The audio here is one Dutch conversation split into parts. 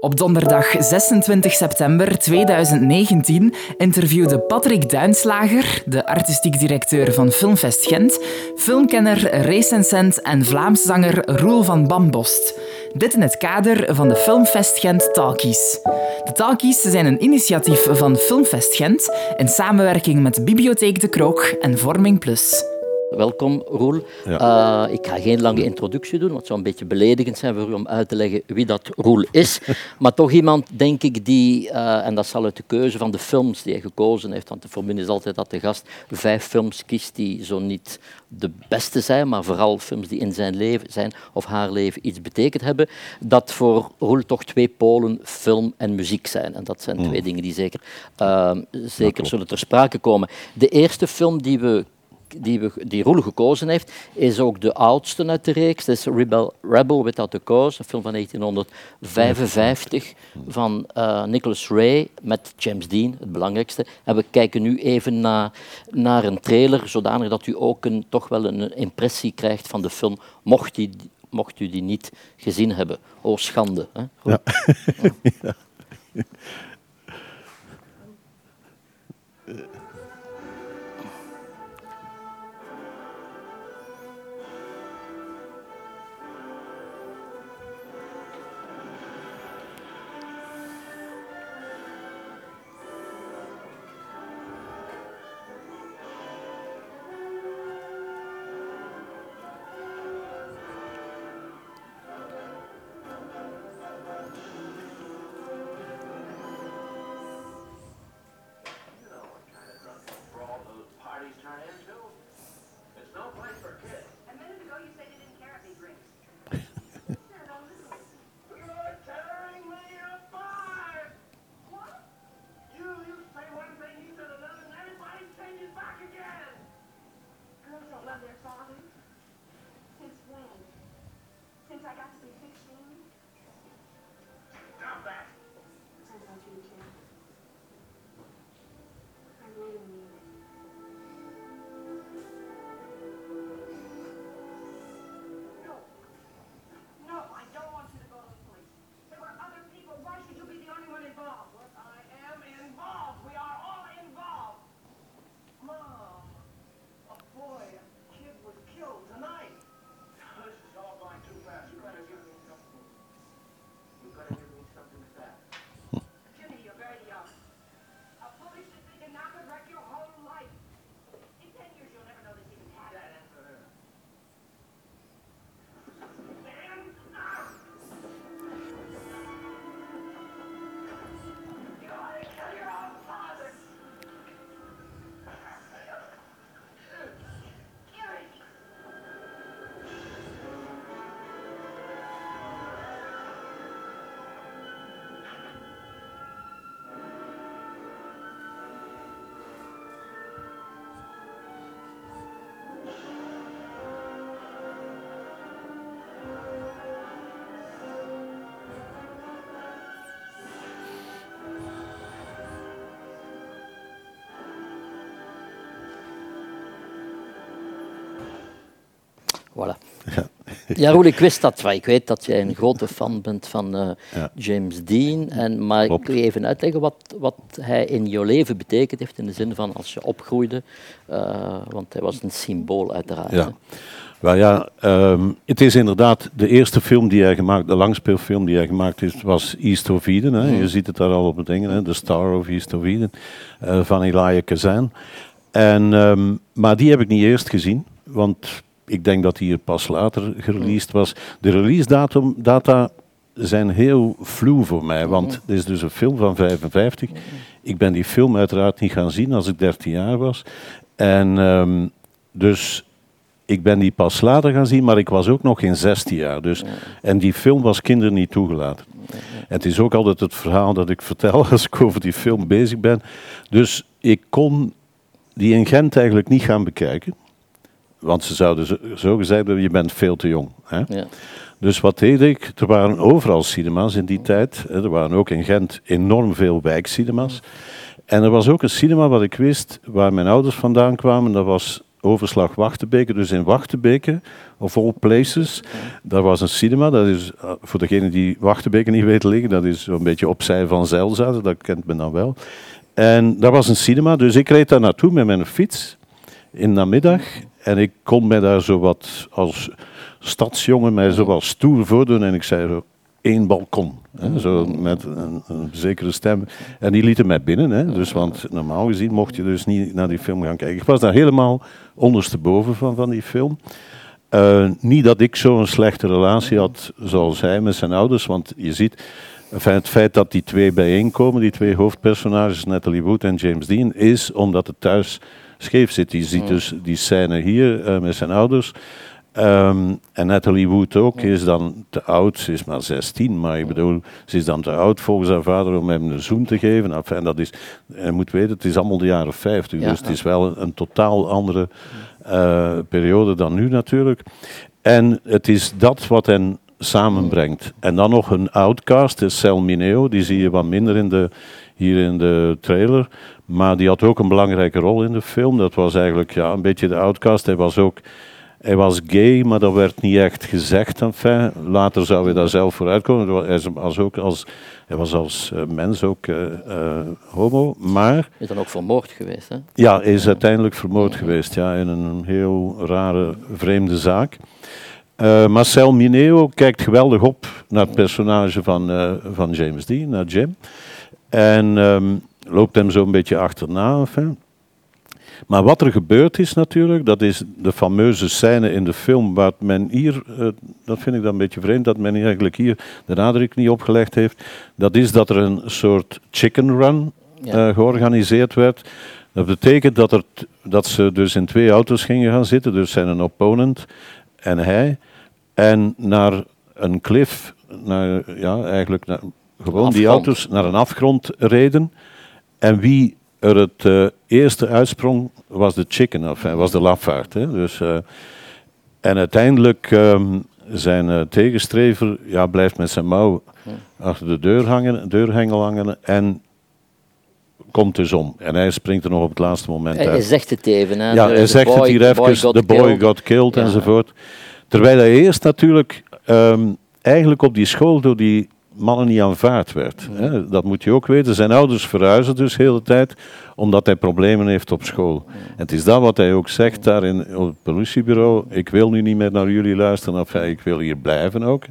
Op donderdag 26 september 2019 interviewde Patrick Duinslager, de artistiek directeur van Filmfest Gent, filmkenner, recensent en Vlaams zanger Roel van Bambost. Dit in het kader van de Filmfest Gent Talkies. De Talkies zijn een initiatief van Filmfest Gent in samenwerking met Bibliotheek De Krook en Vorming Plus. Welkom, Roel. Uh, ik ga geen lange introductie doen, want het zou een beetje beledigend zijn voor u om uit te leggen wie dat Roel is. maar toch iemand, denk ik, die, uh, en dat zal uit de keuze van de films die hij gekozen heeft, want de formule is altijd dat de gast vijf films kiest die zo niet de beste zijn, maar vooral films die in zijn leven, zijn of haar leven iets betekend hebben, dat voor Roel toch twee polen, film en muziek zijn. En dat zijn twee mm. dingen die zeker, uh, zeker zullen ter sprake komen. De eerste film die we die, we, die Roel gekozen heeft, is ook de oudste uit de reeks. Dat is Rebel, Rebel Without a Cause, een film van 1955 van uh, Nicholas Ray met James Dean, het belangrijkste. En we kijken nu even na, naar een trailer, zodanig dat u ook een, toch wel een impressie krijgt van de film, mocht, die, mocht u die niet gezien hebben. Oh, schande. Hè? Ja. ja. Voilà. Ja. ja, Roel, ik wist dat. Ik weet dat jij een grote fan bent van uh, James Dean. En, maar Klopt. ik wil je even uitleggen wat, wat hij in jouw leven betekend heeft. In de zin van als je opgroeide. Uh, want hij was een symbool, uiteraard. Ja. Wel ja, um, het is inderdaad de eerste film die hij gemaakt, de langspeelfilm die hij gemaakt heeft, was East of Eden. Hè. Mm. Je ziet het daar al op het dingen, The Star of East of Eden, uh, van Elijah Kazan. En, um, maar die heb ik niet eerst gezien, want ik denk dat die pas later gereleased was. De release datum, data zijn heel vloe voor mij, want het is dus een film van 55. Ik ben die film uiteraard niet gaan zien als ik 13 jaar was. En um, dus ik ben die pas later gaan zien, maar ik was ook nog geen 16 jaar. Dus, en die film was kinderen niet toegelaten. En het is ook altijd het verhaal dat ik vertel als ik over die film bezig ben. Dus ik kon die in Gent eigenlijk niet gaan bekijken. Want ze zouden zo gezegd hebben, je bent veel te jong. Hè? Ja. Dus wat deed ik? Er waren overal cinema's in die tijd. Er waren ook in Gent enorm veel wijkcinema's. En er was ook een cinema wat ik wist, waar mijn ouders vandaan kwamen. Dat was overslag Wachtebeke. Dus in Wachtebeke, of all places, daar was een cinema. Dat is, eh, voor degene die Wachtebeke niet weten liggen, dat is een beetje opzij van Zelzaten, dat kent men dan wel. En daar was een cinema, dus ik reed daar naartoe met mijn fiets in de namiddag. En ik kon mij daar zo wat als stadsjongen mij zo wat stoer voordoen. En ik zei zo, één balkon. Hè, zo met een, een, zekere stem. En die lieten mij binnen. Hè, dus, want normaal gezien mocht je dus niet naar die film gaan kijken. Ik was daar helemaal ondersteboven van, van die film. Uh, niet dat ik zo'n slechte relatie had zoals hij met zijn ouders. Want je ziet, enfin, het feit dat die twee bijeenkomen, die twee hoofdpersonages, Natalie Wood en James Dean, is omdat het thuis scheef zit. Je ziet dus die scène hier uh, met zijn ouders. Um, en Natalie Wood ook is dan te oud, ze is maar 16, maar ik bedoel, ze is dan te oud volgens haar vader om hem een zoen te geven. Enfin, dat is, je moet weten, het is allemaal de jaren 50, dus het is wel een, een totaal andere uh, periode dan nu natuurlijk. En het is dat wat hen samenbrengt. En dan nog een outcast, de Sel Mineo, die zie je wat minder in de, hier in de trailer. Maar die had ook een belangrijke rol in de film. Dat was eigenlijk ja, een beetje de outcast. Hij was ook hij was gay, maar dat werd niet echt gezegd. Enfin. Later zou hij daar zelf voor uitkomen. Hij was, ook als, hij was als uh, mens ook uh, uh, homo, maar... Is dan ook vermoord geweest, hè? Ja, hij is uiteindelijk vermoord geweest, ja, in een heel rare, vreemde zaak. Marcel Mineo kijkt geweldig op naar het personage van, van James Dean, naar Jim. En um, loopt hem zo een beetje achterna. Enfin. Maar wat er gebeurd is natuurlijk, dat is de fameuze scène in de film waar men hier, uh, dat vind ik dan een beetje vreemd, dat men eigenlijk hier de nadruk niet opgelegd heeft, dat is dat er een soort chicken run uh, georganiseerd werd. Dat betekent dat, er dat ze dus in twee auto's gingen gaan zitten, dus zijn een opponent en hij, en naar een cliff, naar, ja, eigenlijk naar, gewoon die auto's naar een afgrond reden. En wie er het uh, eerste uitsprong was de chicken, of was de lafaard. Hè? Dus, uh, en uiteindelijk um, zijn uh, tegenstrever ja, blijft met zijn mouw achter de deur hangen, deurhengel hangen en komt dus om. En hij springt er nog op het laatste moment hij, uit. Hij zegt het even. Hè? Ja, hij zegt boy, het hier even, de boy got killed ja. enzovoort. Terwijl hij eerst natuurlijk um, eigenlijk op die school door die mannen niet aanvaard werd. Hè. Dat moet je ook weten. Zijn ouders verhuizen dus de hele tijd omdat hij problemen heeft op school. En het is dat wat hij ook zegt daar in, op het politiebureau. Ik wil nu niet meer naar jullie luisteren, of ik wil hier blijven ook.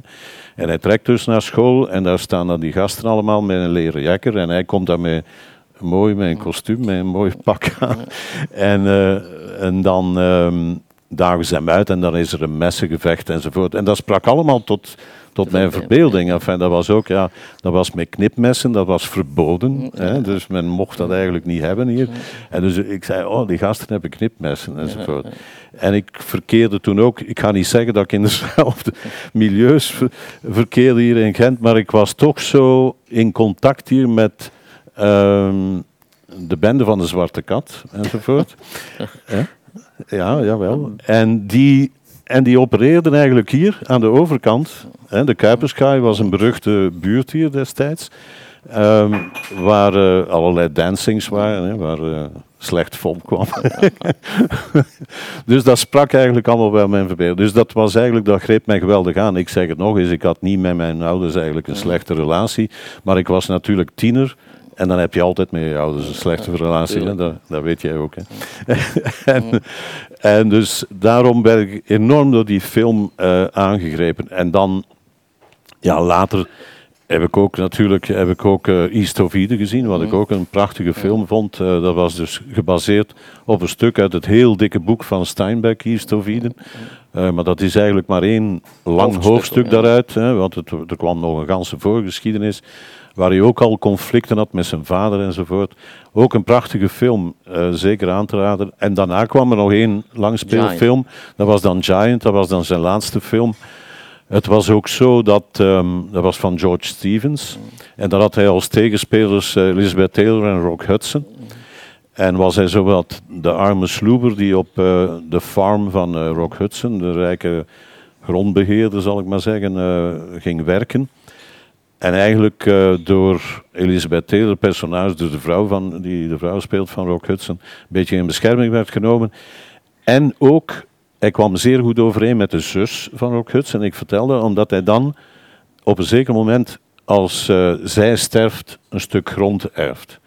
En hij trekt dus naar school en daar staan dan die gasten allemaal met een leren jakker en hij komt daarmee mooi met een kostuum, met een mooi pak aan. En, uh, en dan um, dagen ze hem uit en dan is er een messengevecht enzovoort. En dat sprak allemaal tot tot mijn verbeelding. Enfin, dat was ook, ja, dat was met knipmessen, dat was verboden. Hè, dus men mocht dat eigenlijk niet hebben hier. En dus ik zei, oh, die gasten hebben knipmessen enzovoort. En ik verkeerde toen ook, ik ga niet zeggen dat ik in dezelfde milieus verkeerde hier in Gent, maar ik was toch zo in contact hier met um, de bende van de Zwarte Kat enzovoort. ja, jawel. En die en die opereerden eigenlijk hier aan de overkant. Hè, de Kuiperskaai was een beruchte buurt hier destijds. Um, waar uh, allerlei dancings waren, hè, waar uh, slecht volk kwam. dus dat sprak eigenlijk allemaal wel mijn verbeelding. Dus dat was eigenlijk, dat greep mij geweldig aan. Ik zeg het nog eens, ik had niet met mijn ouders eigenlijk een slechte relatie. Maar ik was natuurlijk tiener. En dan heb je altijd met je ouders een slechte relatie. Hè? Dat, dat, weet jij ook. Hè? en, en, dus daarom ben ik enorm door die film uh, aangegrepen. En dan, ja, later heb ik ook natuurlijk heb ik ook, uh, East of Eden gezien, wat ik ook een prachtige film vond. Uh, dat was dus gebaseerd op een stuk uit het heel dikke boek van Steinbeck, East of Eden. Uh, maar dat is eigenlijk maar één lang hoofdstuk, hoofdstuk daaruit, hè, want het, er kwam nog een ganse voorgeschiedenis waar hij ook al conflicten had met zijn vader enzovoort. Ook een prachtige film, uh, zeker aan te raden. En daarna kwam er nog één langspeelfilm. Dat was dan Giant, dat was dan zijn laatste film. Het was ook zo dat, um, dat was van George Stevens. En daar had hij als tegenspelers uh, Elizabeth Taylor en Rock Hudson. En was hij zowat de arme sloeber die op uh, de farm van Rock Hudson, de rijke grondbeheerder zal ik maar zeggen, ging werken. En eigenlijk uh, door Elizabeth Taylor, personage, dus de vrouw van, die de vrouw speelt van Rock Hudson, een beetje in bescherming werd genomen. En ook, hij kwam zeer goed overeen met de zus van Rock Hudson. Ik vertelde, omdat hij dan op een zeker moment, als uh, zij sterft, een stuk grond erft.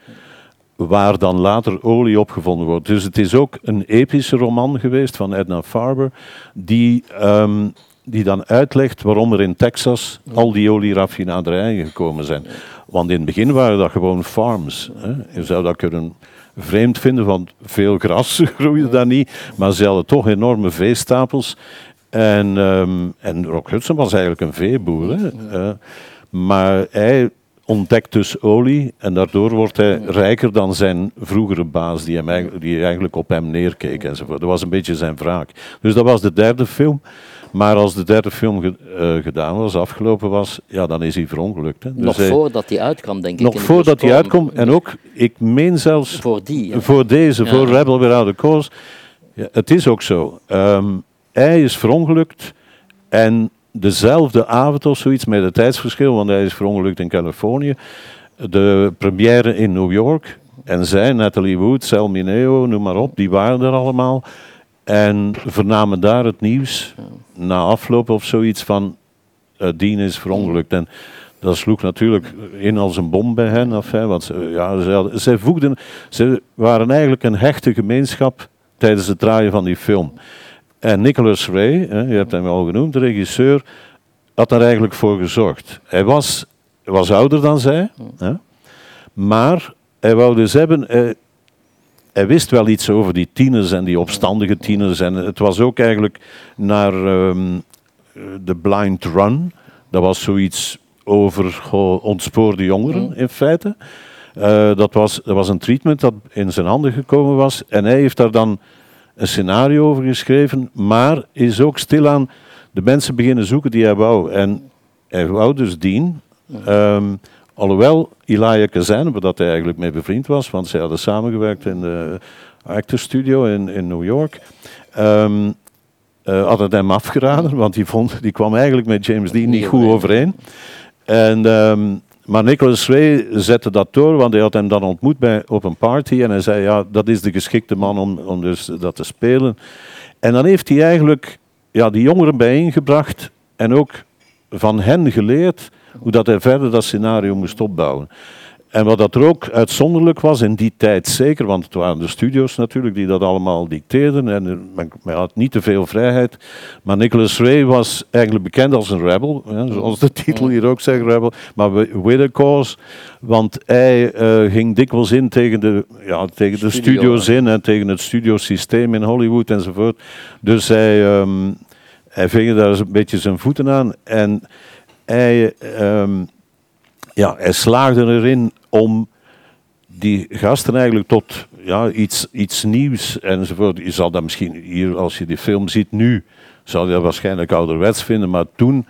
Waar dan later olie opgevonden wordt. Dus het is ook een epische roman geweest van Edna Farber, die um, die dan uitlegt waarom er in Texas al die olieraffinaderijen gekomen zijn. Want in het begin waren dat gewoon farms. Hè. Je zou dat kunnen vreemd vinden, want veel gras groeide daar niet, maar ze hadden toch enorme veestapels. En, um, en Rock Hudson was eigenlijk een veeboer. Hè. Uh, maar hij ontdekt dus olie en daardoor wordt hij rijker dan zijn vroegere baas, die, hem, die eigenlijk op hem neerkeek enzovoort. Dat was een beetje zijn wraak. Dus dat was de derde film. Maar als de derde film uh, gedaan was, afgelopen was, ja, dan is hij verongelukt. Hè. Dus nog voordat hij uitkwam, denk ik. Nog voordat hij uitkomt. En ook, ik meen zelfs... Voor die. Voor deze, voor Rebel Without a Cause. Ja, het is ook zo. Um, hij is verongelukt en dezelfde avond of zoiets, met het tijdsverschil, want hij is verongelukt in Californië, de première in New York. En zij, Natalie Wood, Sal Mineo, noem maar op, die waren er allemaal. En vernamen daar het nieuws na afloop of zoiets van uh, Dean is verongelukt. En dat sloeg natuurlijk in als een bom bij hen. Of, hè, want ja, ze, voegden, ze waren eigenlijk een hechte gemeenschap tijdens het draaien van die film. En Nicholas Ray, hè, je hebt hem al genoemd, de regisseur, had daar eigenlijk voor gezorgd. Hij was, was ouder dan zij, hè, maar hij wou dus hebben, hij, hij wist wel iets over die tieners en die opstandige tieners. En het was ook eigenlijk naar um, de Blind Run. Dat was zoiets over ontspoorde jongeren mm. in feite. Uh, dat, was, dat was een treatment dat in zijn handen gekomen was. En hij heeft daar dan een scenario over geschreven, maar is ook stilaan de mensen beginnen zoeken die hij wou. En hij wou dus Dean. Um, Alhoewel Elijah Kazan, waar dat hij eigenlijk mee bevriend was, want zij hadden samengewerkt in de Actor Studio in, in New York, um, uh, had het hem afgeraden, want die, vond, die kwam eigenlijk met James Dean niet goed overeen. En, um, maar Nicholas Ray zette dat door, want hij had hem dan ontmoet bij, op een party en hij zei, ja, dat is de geschikte man om, om dus dat te spelen. En dan heeft hij eigenlijk ja, die jongeren bijeengebracht en ook van hen geleerd hoe dat hij verder dat scenario moest opbouwen. En wat dat er ook uitzonderlijk was in die tijd zeker, want het waren de studio's natuurlijk die dat allemaal dicteerden en men, had niet te veel vrijheid. Maar Nicholas Ray was eigenlijk bekend als een rebel, hè, zoals de titel hier ook zegt, rebel, maar with a cause. Want hij uh, ging dikwijls in tegen de, ja, tegen de Studio, studio's in en tegen het studiosysteem in Hollywood enzovoort. Dus hij, um, hij ving daar een beetje zijn voeten aan en hij, um, ja, hij slaagde erin om die gasten eigenlijk tot ja, iets, iets nieuws enzovoort. Je zal dat misschien hier, als je die film ziet nu, zal je dat waarschijnlijk ouderwets vinden, maar toen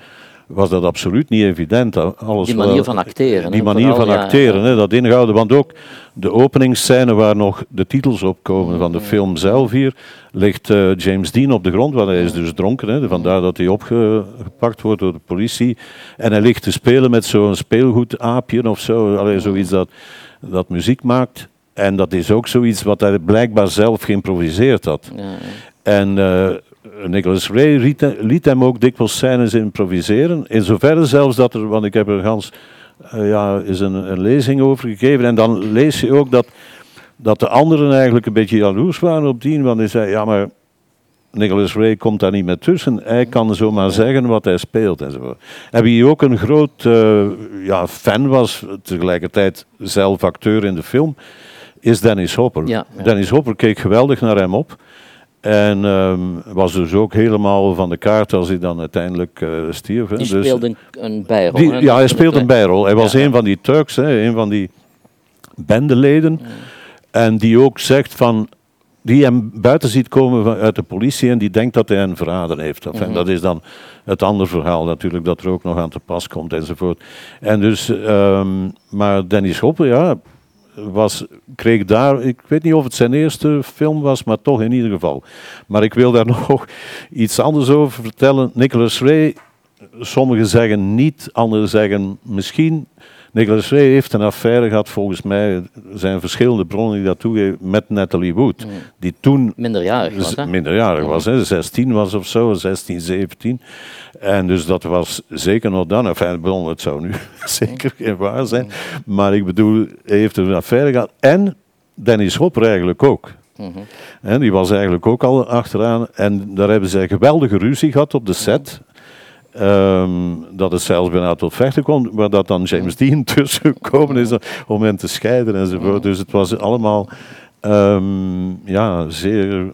was dat absoluut niet evident. Alles die manier van acteren. Die manier van acteren, hè, dat inhouden. Want ook de openingsscène waar nog de titels op komen van de film zelf hier, ligt uh, James Dean op de grond, want hij is dus dronken. Hè, vandaar dat hij opgepakt wordt door de politie. En hij ligt te spelen met zo'n speelgoedaapje of zo, allee, zoiets dat, dat muziek maakt. En dat is ook zoiets wat hij blijkbaar zelf geïmproviseerd had. Ja, ja. En uh, Nicholas Ray liet, hem ook dikwijls scènes improviseren. In zoverre zelfs dat er, want ik heb er gans, uh, ja, is een, een, lezing over gegeven. En dan lees je ook dat, dat de anderen eigenlijk een beetje jaloers waren op die. Want hij zei, ja maar Nicholas Ray komt daar niet meer tussen. Hij kan zomaar zeggen wat hij speelt enzovoort. En wie ook een groot uh, ja, fan was, tegelijkertijd zelf acteur in de film, is Dennis Hopper. Ja, ja. Dennis Hopper keek geweldig naar hem op. En um, was dus ook helemaal van de kaart als hij dan uiteindelijk uh, stierf. Hè. Die dus speelde een, een bijrol. Die, ja, hij speelde een bijrol. Hij was een van die Turks, hè, een van die bendeleden. Ja. En die ook zegt van, die hem buiten ziet komen van, uit de politie en die denkt dat hij een verrader heeft. Enfin, mm -hmm. Dat is dan het andere verhaal natuurlijk, dat er ook nog aan te pas komt enzovoort. En dus, um, maar Dennis Hopper, ja, was, kreeg daar, ik weet niet of het zijn eerste film was, maar toch in ieder geval. Maar ik wil daar nog iets anders over vertellen. Nicholas Ray, sommigen zeggen niet, anderen zeggen misschien. Nicholas Ray heeft een affaire gehad, volgens mij er zijn verschillende bronnen die dat toegeven, met Natalie Wood. Die toen Minderjarig was, hè? minderjarig was, hè, 16 was of zo, 16, 17. En dus dat was zeker nog dan. Enfin, bedoel, het zou nu zeker geen waar zijn. Maar ik bedoel, hij heeft een affaire gehad. En Dennis Hopper eigenlijk ook. En die was eigenlijk ook al achteraan. En daar hebben zij geweldige ruzie gehad op de set. Ehm, dat het zelfs bijna tot vechten kon, waar dat dan James Dean tussen gekomen is om hen te scheiden enzovoort. Dus het was allemaal ehm, ja, zeer,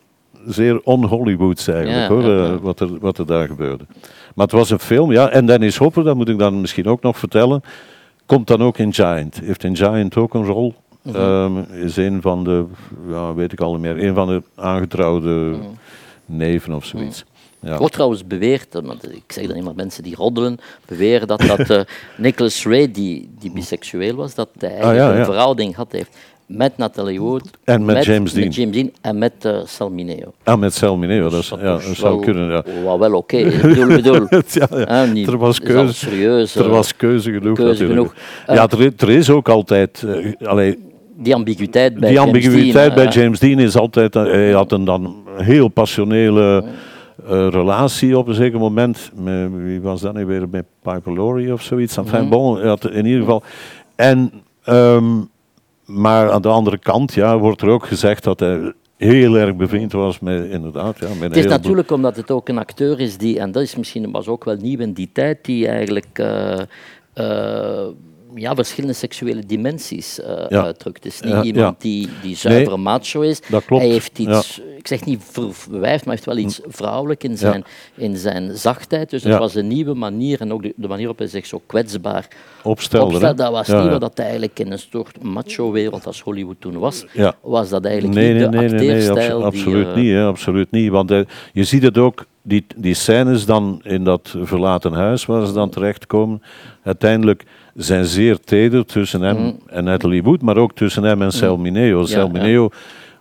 zeer on-Hollywoods eigenlijk, Ja, hoor, ja, ja. eh, wat, er, wat er daar gebeurde. Maar het was een film, ja. En Dennis Hopper, dat moet ik dan misschien ook nog vertellen, komt dan ook in Giant. Heeft in Giant ook een rol. Mhm. Ehm, is een van de, ja, weet ik al niet meer, een van de aangetrouwde Mhm. neven of zoiets. Ja. Wordt trouwens beweerd, eh, want ik zeg dan niet maar mensen die roddelen, beweren dat, dat eh, Nicholas Ray, die, die biseksueel was, dat hij eigenlijk Ah, ja, ja. een verhouding had heeft met Natalie Wood, En met James Dean. met James Dean en met eh Sal Mineo. Ah, met Sal Mineo, dat, ja, dat zou wel- kunnen. Ja. Wat wel oké. Ik bedoel, bedoel, ja, ja. niet- Er was keuze, serieus. er eh, was keuze genoeg. keuze genoeg. ja, er, er is ook altijd. eh, allee, die ambiguïteit bij die James Dean, bij eh, James Dean is altijd. eh, Hij had een dan heel passionele eh, relatie op een zeker moment. Met, wie was dat nu weer? Met Piper Laurie of zoiets. Enfin, Mhm. bon, in ieder geval. En, ehm, maar aan de andere kant ja, wordt er ook gezegd dat hij heel erg bevriend was met, inderdaad, ja, met Het is natuurlijk omdat het ook een acteur is die, en dat is misschien was ook wel nieuw in die tijd, die eigenlijk eh, ja, verschillende seksuele dimensies Ja. uitdrukt. Het is niet Ja, iemand ja. die, die zuiver macho is. dat klopt, Hij heeft iets, ik zeg niet ver- verwijfd, maar heeft wel iets vrouwelijk in zijn, in zijn zachtheid. Dus het was een nieuwe manier en ook de, de manier waarop hij zich zo kwetsbaar hè. opstelde. Dat was Ja, niet wat dat eigenlijk in een soort macho-wereld als Hollywood toen was. Ja. Was dat eigenlijk Nee, niet nee, de nee, nee, nee, acteerstijl abso- die, absoluut eh, niet, hè, absoluut niet. Want eh, je ziet het ook, die, die scènes dan in dat verlaten huis waar ze dan terechtkomen, uiteindelijk zijn zeer teder tussen hem en Natalie Wood, maar ook tussen hem en Mm. ja. Mineo,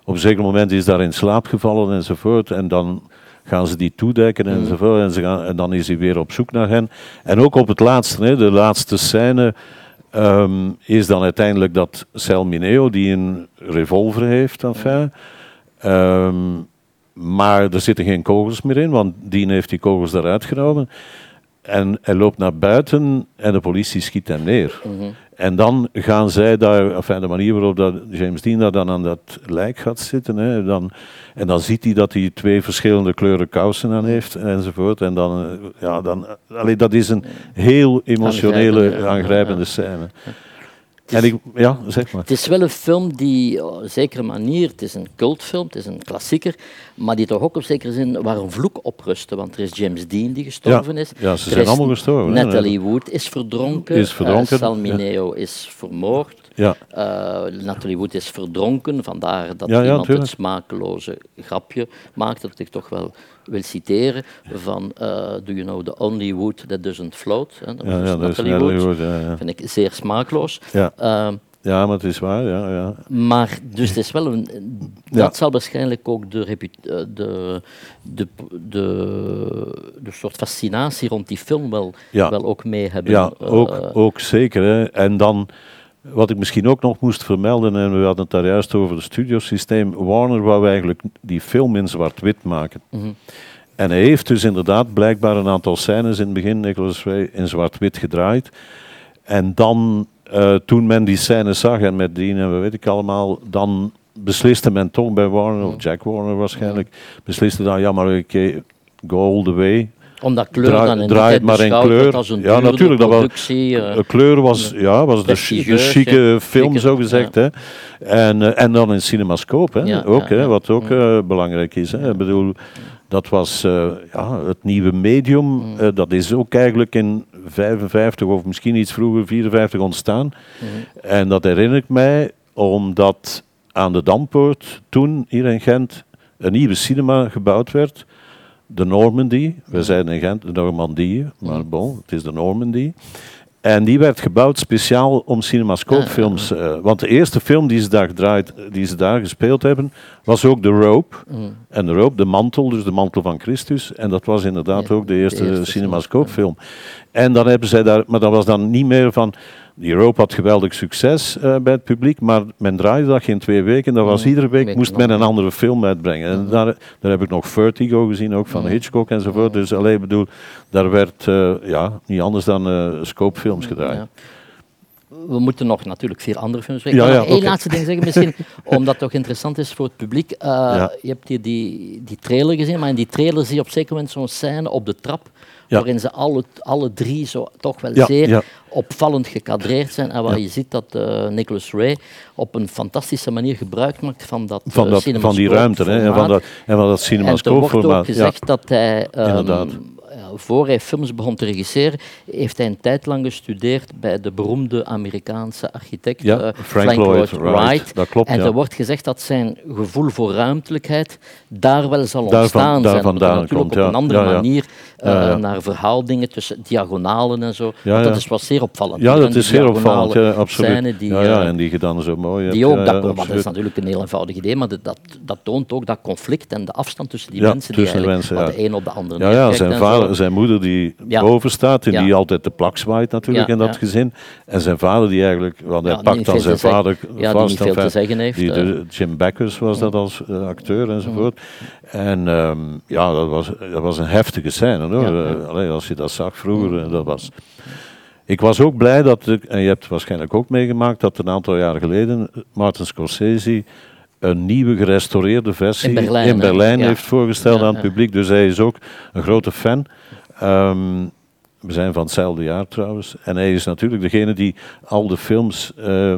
op een zeker moment is daar in slaap gevallen enzovoort, en dan gaan ze die toedekken Mm. enzovoort, en, ze gaan, en dan is hij weer op zoek naar hen. En ook op het laatste, hè, de laatste scène, ehm, is dan uiteindelijk dat Sal Mineo, die een revolver heeft, enfin, ehm, maar er zitten geen kogels meer in, want Dean heeft die kogels eruit genomen. En hij loopt naar buiten en de politie schiet hem neer. En dan gaan zij daar, enfin, de manier waarop dat James Dean daar dan aan dat lijk gaat zitten, hè, dan, en dan ziet hij dat hij twee verschillende kleuren kousen aan heeft enzovoort. En dan, eh, ja, dan, eh, allee, dat is een heel emotionele, Aangrijpende, ja, ja. scène. En ik, ja, zeg maar. Het is wel een film die op een zekere manier, het is een cultfilm, het is een klassieker, maar die toch ook op zekere zin waar een vloek op rustte. Want er is James Dean die gestorven Ja, is. ja, ze zijn allemaal gestorven. Natalie Wood is verdronken. Is verdronken, eh, Sal ja. Mineo is vermoord. Ja. Eh, Natalie Wood is verdronken, vandaar dat Ja, ja, iemand tuurlijk. het smakeloze grapje maakt, dat ik toch wel wil citeren, van eh, Do you know the only wood that doesn't float? Hè, dat Ja, ja, dat is Natalie Wood. Vind ik zeer smaakloos. Ja. Ehm, ja, maar het is waar, ja. ja. maar dus het is wel een. Dat Ja. zal waarschijnlijk ook de, eh, de, de, de, de soort fascinatie rond die film wel, Ja. wel ook mee hebben. Ja, ook, ook zeker. Hè. En dan, wat ik misschien ook nog moest vermelden, en we hadden het daar juist over het studiosysteem. Warner wou eigenlijk die film in zwart-wit maken. Mhm. En hij heeft dus inderdaad blijkbaar een aantal scènes in het begin, Nicholas Ray, in zwart-wit gedraaid. En dan, eh, toen men die scènes zag, en met Dean en wat weet ik allemaal, dan besliste men toch bij Warner, of Jack Warner waarschijnlijk, besliste dan, ja maar oké, go all the way. Omdat kleur Draai- dan in die draai tijd het maar in kleur. als een Ja, natuurlijk, dat was- De kleur was, ja, was de, chique film, Zeker, zo gezegd. Hè. En, eh, en dan in cinemascoop, hè, Ja, ook, ja, hè, wat ook eh, belangrijk is. Hè. Ik bedoel, dat was ja, het nieuwe medium. Mm. dat is ook eigenlijk in 55 of misschien iets vroeger, 54 ontstaan. Mm. En dat herinner ik mij omdat aan de Dampoort toen, hier in Gent, een nieuwe cinema gebouwd werd. De Normandy. We zeiden in Gent de Normandie, maar bon, het is de Normandy. En die werd gebouwd speciaal om cinemascoopfilms. eh, want de eerste film die ze, daar gedraaid, die ze daar gespeeld hebben, was ook The Rope. En The Rope, de mantel, dus de mantel van Christus. En dat was inderdaad Ja, ook de eerste, de eerste cinemascoopfilm. En dan hebben zij daar, maar dat was dan niet meer van die Europe had geweldig succes uh, bij het publiek, maar men draaide dat geen twee weken. Dat was iedere week moest men een andere film uitbrengen. En daar, daar heb ik nog Vertigo gezien, ook van Hitchcock enzovoort. Dus alleen bedoel, daar werd uh, ja, niet anders dan uh, scope-films gedraaid. We moeten nog natuurlijk veel andere films. Ja, ja, één laatste ding zeggen misschien, omdat het toch interessant is voor het publiek. Je hebt hier die, die trailer gezien, maar in die trailer zie je op zeker moment zo'n scène op de trap waarin ze alle, alle drie zo toch wel zeer opvallend gekadreerd zijn. En waar je ziet dat uh, Nicholas Ray op een fantastische manier gebruik maakt van dat, van, dat, van die ruimte hè, en van dat, en van dat cinemascoopformaat. En er wordt ook gezegd dat hij... Um, voor hij films begon te regisseren, heeft hij een tijd lang gestudeerd bij de beroemde Amerikaanse architect ja, uh, Frank, Lloyd, Wright. Dat klopt, en er wordt gezegd dat zijn gevoel voor ruimtelijkheid daar wel zal ontstaan daar zijn. Daar natuurlijk komt, op een andere manier uh, naar verhaaldingen tussen diagonalen en zo. Dat is wel zeer opvallend. Ja, dat is zeer opvallend, absoluut. Die, ja, ja, en die je dan zo mooi Die ook, dat, dat is natuurlijk een heel eenvoudig idee, maar dat, dat toont ook dat conflict en de afstand tussen die mensen die eigenlijk de een op de andere ja, ja, zijn vader, zijn moeder die boven staat en die altijd de plak zwaait natuurlijk in dat gezin. En zijn vader die eigenlijk, want hij pakt dan zijn vader vast. Die veel te zeggen heeft. Die, de, Jim Beckers was dat als uh, acteur enzovoort. En um, ja, dat was, dat was een heftige scène hoor. Allee, als je dat zag vroeger, dat was... Ik was ook blij dat, en je hebt het waarschijnlijk ook meegemaakt, dat een aantal jaar geleden Martin Scorsese een nieuwe gerestaureerde versie in Berlijn, in Berlijn heeft voorgesteld aan het publiek. Dus hij is ook een grote fan. Um, we zijn van hetzelfde jaar trouwens. En hij is natuurlijk degene die al de films uh,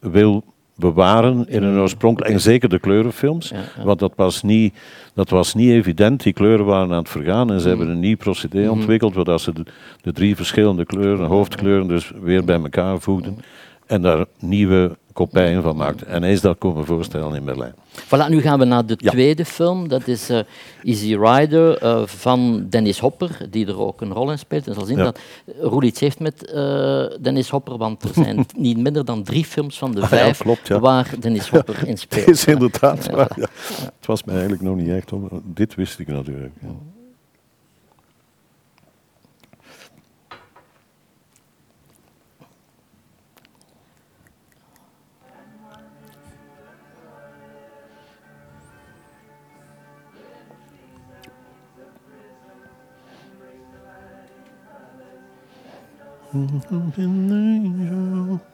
wil bewaren in een oorspronkelijk, en zeker de kleurenfilms, want dat was, niet, dat was niet evident. Die kleuren waren aan het vergaan en ze hebben een nieuw procedé mm ontwikkeld, waar ze de, de, drie verschillende kleuren, hoofdkleuren, dus weer bij elkaar voegden en daar nieuwe kopijnen van maakt. En hij is dat komen voorstellen in Berlijn. Voilà, nu gaan we naar de tweede film. Dat is uh, Easy Rider uh, van Dennis Hopper, die er ook een rol in speelt. En zal zien dat Roel iets heeft met uh, Dennis Hopper, want er zijn niet minder dan drie films van de ah, vijf klopt, waar Dennis Hopper in speelt. is inderdaad waar. Het was me eigenlijk nog niet echt om. Dit wist ik natuurlijk. An angel.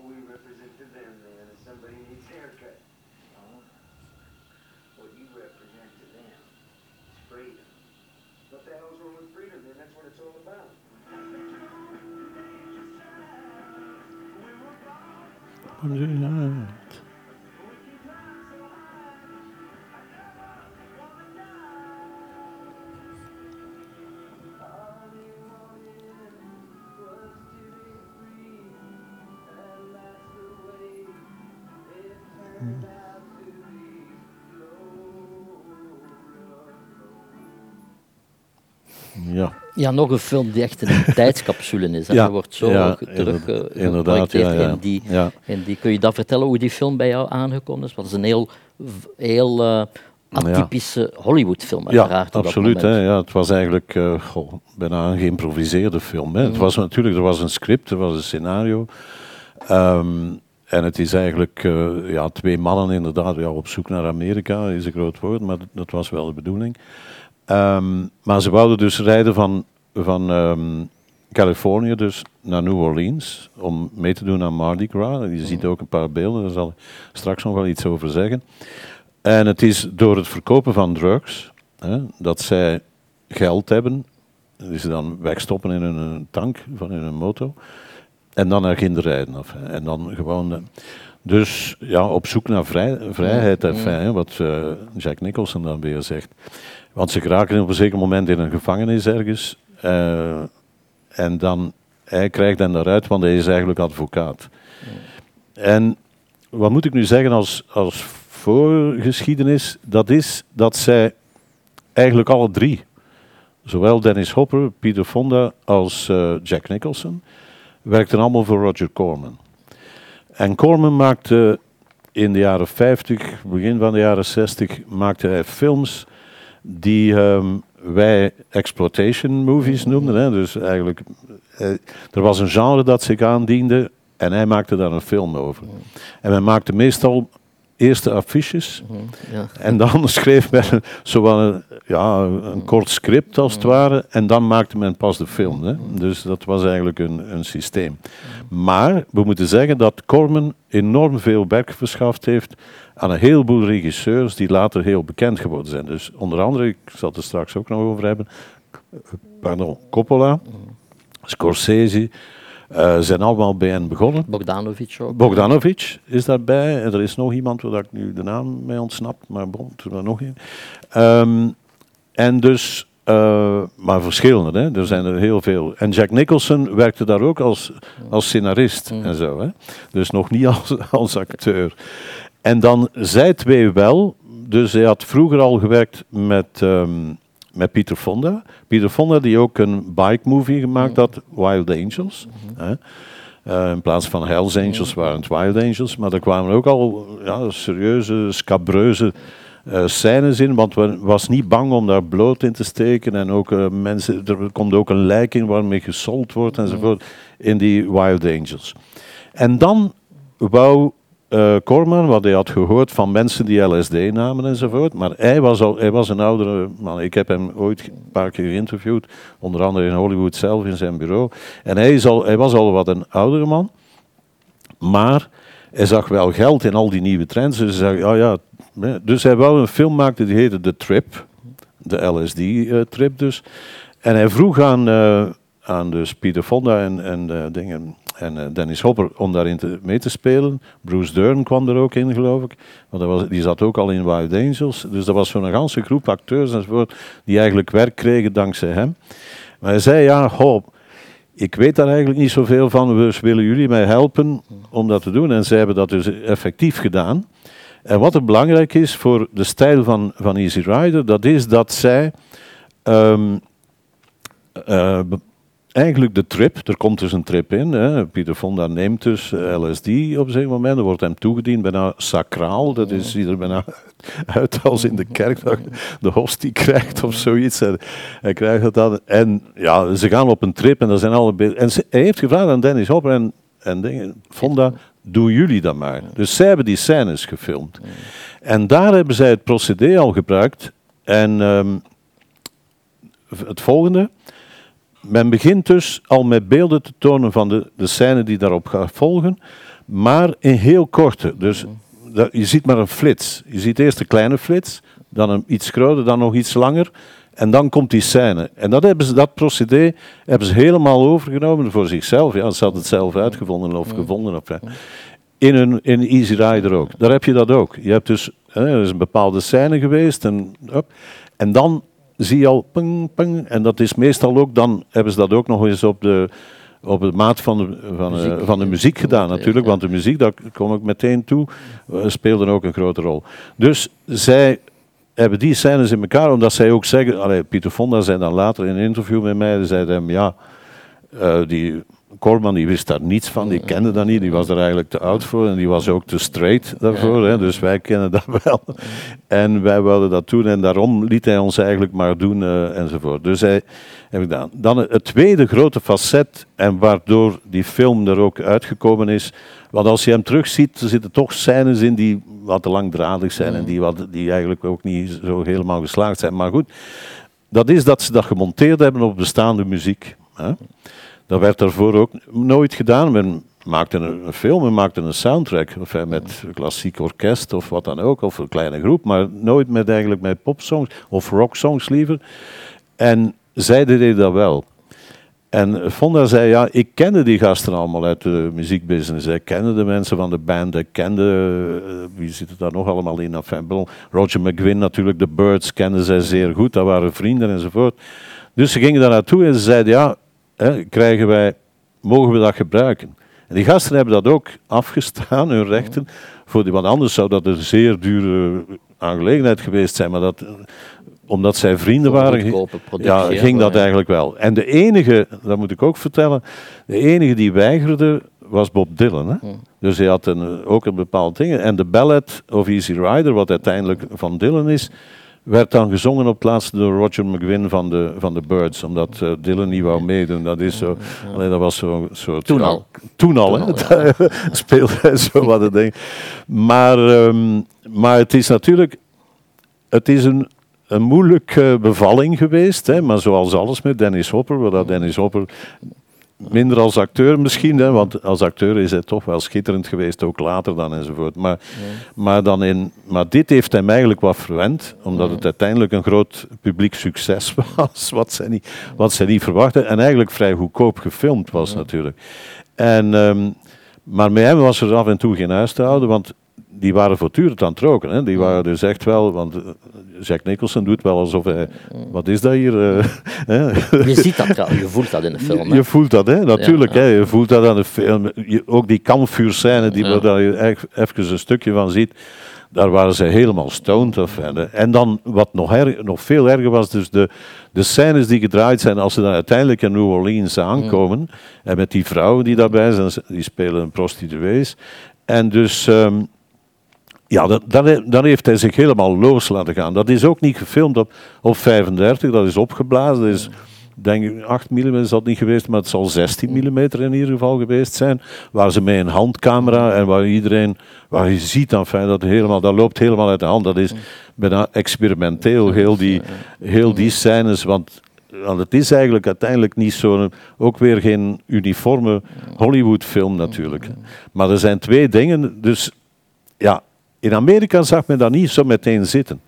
represent to them then if somebody needs a haircut. No. What you represent to them is freedom. What the hell's wrong with freedom then? That's what it's all about. I'm doing, Ja. Nog een film die echt een tijdscapsule is. Ja, wordt zo ja, terug inderdaad, ja, ja. In, die, in die. Kun je dat vertellen hoe die film bij jou aangekomen is? Wat is een heel, heel uh, atypische Hollywood-film, uiteraard. Ja, absoluut. Hè, ja, het was eigenlijk uh, goh, bijna een geïmproviseerde film. Hè. Het mm. was natuurlijk, er was een script, er was een scenario. Um, en het is eigenlijk uh, ja, twee mannen inderdaad ja, op zoek naar Amerika, is een groot woord, maar dat was wel de bedoeling. Um, maar ze wouden dus rijden van, van um, Californië dus naar New Orleans om mee te doen aan Mardi Gras. Je ziet ook een paar beelden, daar zal ik straks nog wel iets over zeggen. En het is door het verkopen van drugs hè, dat zij geld hebben, die ze dan wegstoppen in een tank van in een moto. En dan naar kinderen rijden. Of, en dan gewoon. Eh, dus ja, op zoek naar vrij, vrijheid, en fijn, wat uh, Jack Nicholson dan weer zegt. Want ze geraken op een zeker moment in een gevangenis ergens. Uh, en dan, hij krijgt dan daaruit, want hij is eigenlijk advocaat. En wat moet ik nu zeggen als, als voorgeschiedenis? Dat is dat zij eigenlijk alle drie, zowel Dennis Hopper, Peter Fonda als uh, Jack Nicholson, werkten allemaal voor Roger Corman. En Corman maakte in de jaren 50, begin van de jaren 60, maakte hij films die ehm, wij exploitation movies noemden. Hè. Dus eigenlijk, eh, er was een genre dat zich aandiende en hij maakte daar een film over. En wij maakten meestal eerste affiches. Mhm, ja. En dan schreef men zowel een, ja, een kort script als het ware. En dan maakte men pas de film. Hè. Dus dat was eigenlijk een, een systeem. Maar we moeten zeggen dat Corman enorm veel werk verschaft heeft aan een heleboel regisseurs die later heel bekend geworden zijn. Dus onder andere, ik zal het er straks ook nog over hebben, pardon, Coppola, Scorsese, uh, zijn allemaal bij hen begonnen. Bogdanovic ook. Bogdanovic is daarbij. En er is nog iemand waar ik nu de naam mee ontsnap, maar bon, toen er nog een. Ehm, en dus, uh, maar verschillende, hè? er zijn er heel veel. En Jack Nicholson werkte daar ook als, als scenarist mm. en zo. Hè? Dus nog niet als, als acteur. En dan zij twee wel. Dus hij had vroeger al gewerkt met um, met Pieter Fonda. Pieter Fonda die ook een bike movie gemaakt had, Wild Angels. hè. Uh, in plaats van Hells Angels waren het Wild Angels. Maar er kwamen ook al ja, serieuze, scabreuze uh, scènes in. Want we was niet bang om daar bloot in te steken. En ook uh, mensen, er komt ook een lijk in waarmee gesold wordt enzovoort. In die Wild Angels. En dan wou uh, Corman, wat hij had gehoord van mensen die LSD namen enzovoort. Maar hij was, al, hij was een oudere man. Ik heb hem ooit een paar keer geïnterviewd, onder andere in Hollywood zelf in zijn bureau. En hij, hij was al wat een oudere man, maar hij zag wel geld in al die nieuwe trends. Dus hij, zei, oh ja, dus hij wou een film maken die heette The Trip, de LSD-trip dus. En hij vroeg aan, uh, aan dus Fonda en, en dingen, en uh, Dennis Hopper om daarin te, mee te spelen. Bruce Dern kwam er ook in, geloof ik. Want was, die zat ook al in Wild Angels. Dus dat was zo'n ganse groep acteurs enzovoort die eigenlijk werk kregen dankzij hem. Maar hij zei, ja, ik weet daar eigenlijk niet zoveel van, dus willen jullie mij helpen om dat te doen? En zij hebben dat dus effectief gedaan. En wat er belangrijk is voor de stijl van, van Easy Rider, dat is dat zij um, uh, eigenlijk de trip, er komt dus een trip in. Hè. Pieter Fonda neemt dus eh, LSD op een moment. Er wordt hem toegediend bijna sacraal. Dat is, ziet er bijna uit als in de kerk dat de hostie krijgt of zoiets. En hij krijgt het dan. En ja, ze gaan op een trip en er zijn alle En hij heeft gevraagd aan Dennis Hopper en, en dingen, Fonda, doen jullie dat maar. Dus zij hebben die scènes gefilmd. En daar hebben zij het procedé al gebruikt. En um, het volgende men begint dus al met beelden te tonen van de, de scène die daarop gaat volgen, maar in heel korte. Dus je ziet maar een flits. Je ziet eerst een kleine flits, dan een iets groter, dan nog iets langer. En dan komt die scène. En dat, hebben ze, dat procedé hebben ze helemaal overgenomen voor zichzelf. Ja, ze hadden het zelf uitgevonden of gevonden. Of, in, een, in Easy Rider ook. Daar heb je dat ook. Je hebt dus hè, er is een bepaalde scène geweest. En, en dan zie je al ping, ping. En dat is meestal ook, dan hebben ze dat ook nog eens op de, op de maat van de, van, muziek. van de muziek gedaan natuurlijk. Want de muziek, daar kom ik meteen toe, uh, speelde ook een grote rol. Dus zij hebben die scènes in elkaar, omdat zij ook zeggen, allee, Pieter Fonda zei dan later in een interview met mij, zei hem, ja, uh, die Corman die wist daar niets van, die kende dat niet, die was er eigenlijk te oud voor en die was ook te straight daarvoor, hè, dus wij kennen dat wel. En wij wilden dat doen en daarom liet hij ons eigenlijk maar doen uh, enzovoort. Dus hij heeft gedaan. Dan het tweede grote facet en waardoor die film er ook uitgekomen is, want als je hem terugziet, er zitten toch scènes in die wat te langdradig zijn en die, wat, die eigenlijk ook niet zo helemaal geslaagd zijn. Maar goed, dat is dat ze dat gemonteerd hebben op bestaande muziek. Hè. Dat werd daarvoor ook nooit gedaan. Men maakte een, film, men maakte een soundtrack. Of met klassiek orkest of wat dan ook, of een kleine groep. Maar nooit met eigenlijk met popsongs of rocksongs liever. En zij deden dat wel. En Fonda zei, ja, ik kende die gasten allemaal uit de muziekbusiness. Ik kende de mensen van de band, ik kende, uh, wie zit er daar nog allemaal in? Enfin, Roger McGuinn natuurlijk, de Birds kenden zij zeer goed, dat waren vrienden enzovoort. Dus ze gingen daar naartoe en ze zeiden, ja, hè, krijgen wij, mogen we dat gebruiken? En die gasten hebben dat ook afgestaan, hun rechten, voor die, want anders zou dat een zeer dure aangelegenheid geweest zijn. Maar dat, omdat zij vrienden waren, ja, ging dat eigenlijk wel. En de enige, dat moet ik ook vertellen, de enige die weigerde was Bob Dylan. Hè? Hmm. Dus hij had een, ook een bepaald ding. En de ballad of Easy Rider, wat uiteindelijk van Dylan is, werd dan gezongen op het laatste door Roger McGuinn van de, van de Birds, omdat uh, Dylan niet wou meedoen. Dat, is zo, alleen, dat was zo soort... Toen al. Toen al, hè. speelde hij zo wat het ding. Maar, um, maar het is natuurlijk... Het is een, een moeilijke bevalling geweest, hè, maar zoals alles met Dennis Hopper, waar dat Dennis Hopper minder als acteur misschien, hè, want als acteur is hij toch wel schitterend geweest, ook later dan enzovoort. Maar, maar, dan in, maar dit heeft hem eigenlijk wat verwend, omdat het uiteindelijk een groot publiek succes was, wat zij niet, wat zij niet verwachten. En eigenlijk vrij goedkoop gefilmd was natuurlijk. En, um, maar met hem was er af en toe geen huis te houden, want die waren voortdurend aan het roken. Hè. Die waren dus echt wel, want eh, Jack Nicholson doet wel alsof hij, wat is dat hier? Uh, je ziet dat, je voelt dat in de film. Hè? Je voelt dat, hè? natuurlijk. Hè? Je voelt dat aan de film. ook die kampvuurscène, die ja. waar je even een stukje van ziet, daar waren ze helemaal stoned. Of, en dan, wat nog, erg, nog veel erger was, dus de, de scènes die gedraaid zijn als ze dan uiteindelijk in New Orleans aankomen, en met die vrouwen die daarbij zijn, die spelen prostituees. En dus... Um, ja, dat, dan, heeft hij zich helemaal los laten gaan. Dat is ook niet gefilmd op, op 35, dat is opgeblazen. Dat is, denk ik, 8 mm is dat niet geweest, maar het zal 16 mm in ieder geval geweest zijn. Waar ze met een handcamera en waar iedereen, waar je ziet enfin, dat, helemaal, dat loopt helemaal uit de hand. Dat is bijna experimenteel, heel die, heel die scènes. Want want het is eigenlijk uiteindelijk niet zo'n, ook weer geen uniforme Hollywood-film natuurlijk. Maar er zijn twee dingen, dus ja, in Amerika zag men dat niet zo meteen zitten.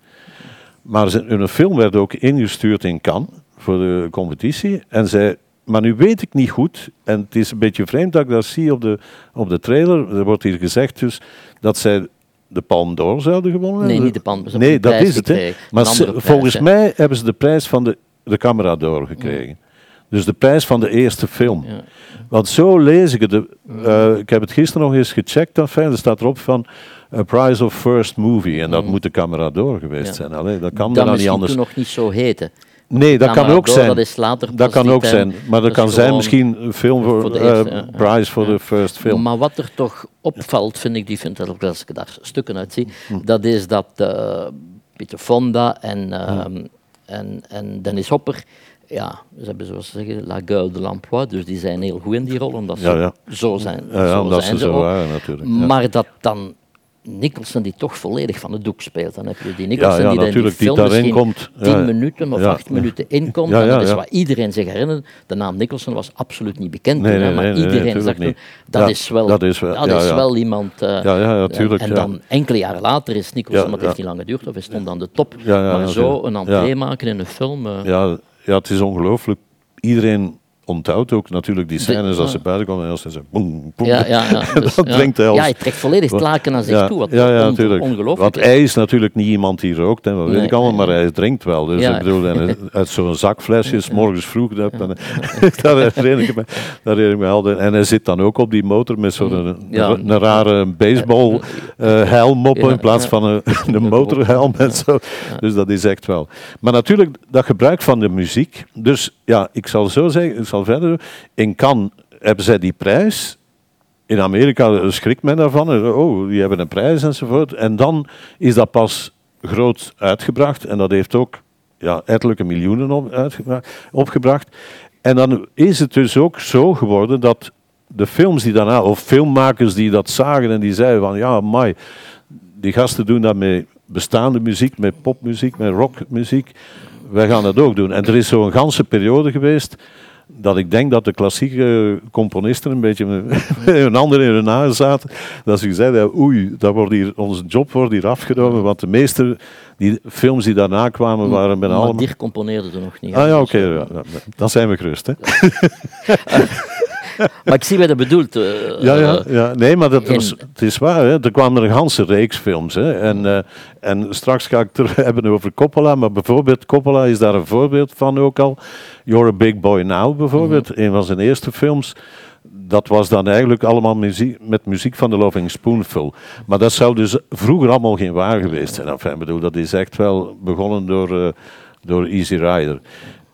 Maar hun film werd ook ingestuurd in Cannes voor de competitie. En zij, maar nu weet ik niet goed, en het is een beetje vreemd dat ik dat zie op de, op de trailer. Er wordt hier gezegd dus dat zij de Palm d'Or zouden gewonnen Nee, niet de Palm Nee, dat is het. Maar volgens mij hebben ze de prijs van de, de Camera d'Or gekregen. Dus de prijs van de eerste film. Ja. Want zo lees ik het. Uh, ik heb het gisteren nog eens gecheckt. Enfin, er staat erop van A Prize of First Movie. En dat mm. moet de camera door geweest zijn. Allee, dat kan dat niet anders. nog niet zo heten. Nee, dat kan ook zijn. Dat is later Dat kan ook zijn. Maar dat, kan zijn misschien een film voor, voor de eerste, uh, prize voor de first film. Maar wat er toch opvalt, vind ik, die vind ik als ik daar stukken uit zie, hm. dat is dat uh, Pieter Fonda en, uh, en, en Dennis Hopper ja, ze hebben zoals ze zeggen, la gueule de l'emploi, dus die zijn heel goed in die rol, omdat ze ja, ja. zo zijn. Ja, zo omdat zijn ze, zo waren natuurlijk. Maar dat dan Nicholson die toch volledig van het doek speelt. Dan heb je die Nicholson ja, ja, die in die film die misschien komt. tien minuten of acht minuten inkomt. en dat is wat iedereen zich herinnert. De naam Nicholson was absoluut niet bekend nee, nee, maar iedereen zegt toen, dat, is wel, dat is wel, dat is wel iemand... Uh, ja. En, dan enkele jaren later is Nicholson, maar het heeft niet lang geduurd, of hij stond aan de top. maar zo een entree maken in een film... Uh, ja, het is ongelooflijk. Iedereen onthoudt ook natuurlijk die scènes als ze buiten komen en als ze zo boem, boem. Ja, ja, ja. Dus, dat ja. brengt hij als... Ja, hij trekt volledig het laken naar zich toe. Wat ja, ja, natuurlijk. ongelooflijk Want hij is natuurlijk niet iemand die rookt, hè, dat weet ik allemaal, maar hij drinkt wel. Dus ik bedoel, en uit zo'n zakflesje, s morgens vroeg, dat, en, daar herinner ik me, daar herinner ik me altijd. En hij zit dan ook op die motor met zo'n een, rare baseball eh, helm op in plaats van een, een motorhelm en zo. Dus dat is echt wel. Maar natuurlijk, dat gebruik van de muziek. Dus ja, ik zal zo zeggen, verder. In Cannes hebben zij die prijs. In Amerika schrikt men daarvan. Oh, die hebben een prijs enzovoort. En dan is dat pas groot uitgebracht. En dat heeft ook ja, ettelijke miljoenen op, opgebracht. En dan is het dus ook zo geworden dat de films die daarna, of filmmakers die dat zagen en die zeiden van ja, mai, die gasten doen dat met bestaande muziek, met popmuziek, met rockmuziek. Wij gaan dat ook doen. En er is zo'n ganse periode geweest dat ik denk dat de klassieke componisten een beetje een ander in hun nagen zaten. Dat ze zeiden, oei, dat wordt hier, onze job wordt hier afgenomen. Want de meeste die films die daarna kwamen waren bijna Maar allemaal... Dirk componeerde er nog niet. Ah ja, oké, eh, ja, dan zijn we gerust. Hè? Maar ik zie wat je bedoelt. eh, Ja, ja, eh, ja. Nee, maar dat was, het is waar. Hè. Er kwamen een ganse reeks films. Hè. En, eh, en straks ga ik het hebben over Coppola. Maar bijvoorbeeld, Coppola is daar een voorbeeld van ook al. You're a Big Boy Now bijvoorbeeld. Een van zijn eerste films. Dat was dan eigenlijk allemaal muziek, met muziek van de Loving Spoonful. Maar dat zou dus vroeger allemaal geen waar geweest zijn. Enfin, bedoel, dat is echt wel begonnen door, door Easy Rider.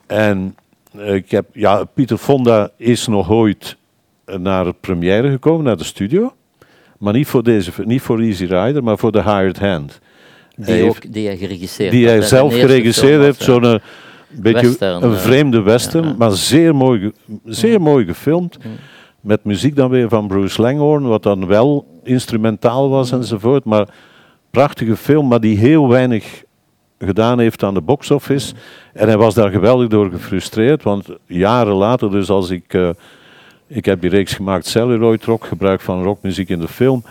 En ik heb, ja, Pieter Fonda is nog ooit naar de première gekomen, naar de studio. Maar niet voor, deze, niet voor Easy Rider, maar voor The Hired Hand. die, Hij heeft- ook, die hij geregisseerd die hij zelf geregisseerd heeft. Zo'n eh, beetje Western, een eh, vreemde western, ja, maar zeer mooi, zeer mooi gefilmd. Met muziek dan weer van Bruce Langhorne, wat dan wel instrumentaal was enzovoort. Maar prachtige film, maar die heel weinig gedaan heeft aan de box office. En hij was daar geweldig door gefrustreerd, want jaren later, dus als ik... eh, ik heb die reeks gemaakt, Celluloid Rock, gebruik van rockmuziek in de film.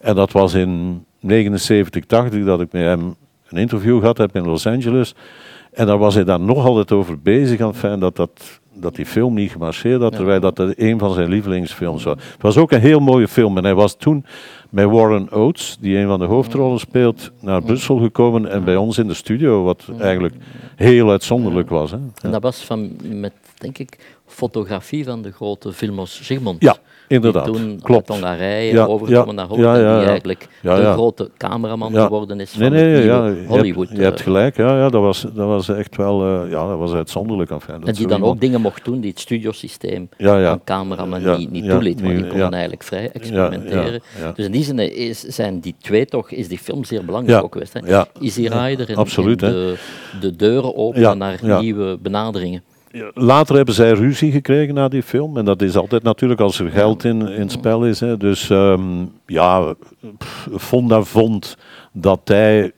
En dat was in 79, 80 dat ik met hem een interview gehad heb in Los Angeles. En daar was hij dan nog altijd over bezig, enfin, dat, dat, dat die film niet gemarcheerd had, terwijl dat een van zijn lievelingsfilms was. Het was ook een heel mooie film. En hij was toen met Warren Oates, die een van de hoofdrollen speelt, naar Brussel gekomen en bij ons in de studio, wat eigenlijk heel uitzonderlijk was. Hè. En dat was van, met, denk ik, fotografie van de grote filmos Zygmunt. Ja, inderdaad. Die toen Klopt. Hongarije Ja, overgekomen ja, naar ja, en die eigenlijk de grote cameraman geworden is van Nee, nee, je Hollywood. Hebt, je hebt eh. gelijk, ja, ja dat, was, dat was echt wel eh, ja, dat was uitzonderlijk. Enfin, dat en die dan ook dingen mocht doen die het studiosysteem van cameraman niet, niet toeliet. Maar die konden ja. eigenlijk vrij experimenteren. Dus in die zin is, zijn die twee toch, is die film zeer belangrijk ook geweest. Hè? Easy Rider en, Absoluut, en de, de deuren openen naar nieuwe benaderingen. Later hebben zij ruzie gekregen na die film. En dat is altijd natuurlijk als er geld in, in spel is. Hè. Dus ehm, ja, Fonda vond dat hij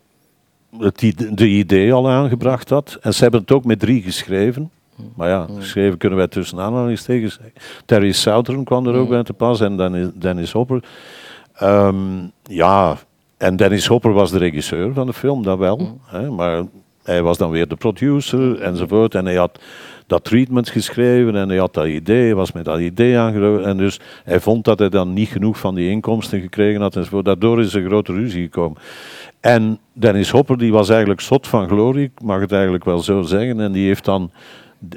het de idee al aangebracht had. En ze hebben het ook met drie geschreven. Maar ja, geschreven kunnen wij tussen aanhalingstekens zeggen. Terry Southern kwam er ook bij te pas en Dennis, Dennis Hopper. Ehm, ja, en Dennis Hopper was de regisseur van de film, dat wel. Hè, maar hij was dan weer de producer enzovoort. En hij had dat treatment geschreven en hij had dat idee, hij was met dat idee aangelopen. En dus hij vond dat hij dan niet genoeg van die inkomsten gekregen had enzovoort. Daardoor is er een grote ruzie gekomen. En Dennis Hopper die was eigenlijk zot van glorie, ik mag het eigenlijk wel zo zeggen. En die heeft dan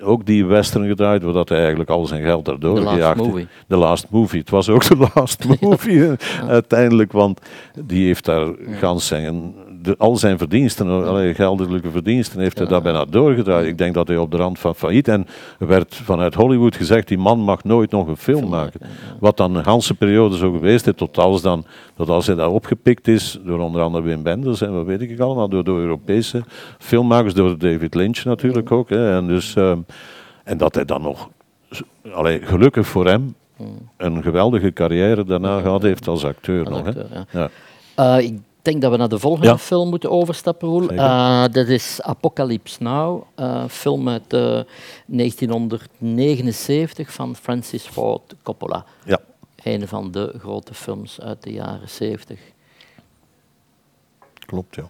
ook die western gedraaid, waar dat hij eigenlijk al zijn geld daardoor The gejaagd heeft. Movie. The Last Movie. Het was ook de Last Movie uiteindelijk, want die heeft daar gans zijn, de, al zijn verdiensten, allerlei geldelijke verdiensten, heeft hij daar bijna doorgedraaid. Ik denk dat hij op de rand van failliet en er werd vanuit Hollywood gezegd, die man mag nooit nog een film maken. Wat dan een ganse periode zo geweest is, tot als, dan, tot als hij daar opgepikt is, door onder andere Wim Wenders en wat weet ik allemaal, door, door Europese filmmakers, door David Lynch natuurlijk ook. Hè, en, dus, ehm, en dat hij dan nog, allee, gelukkig voor hem, een geweldige carrière daarna gehad heeft als acteur Als nog. Hè. ja. Eh, ik denk dat we naar de volgende Ja. film moeten overstappen, Roel. Eh, dat is Apocalypse Now, een film uit eh, 1979 van Francis Ford Coppola. Ja. Een van de grote films uit de jaren 70. Klopt, ja.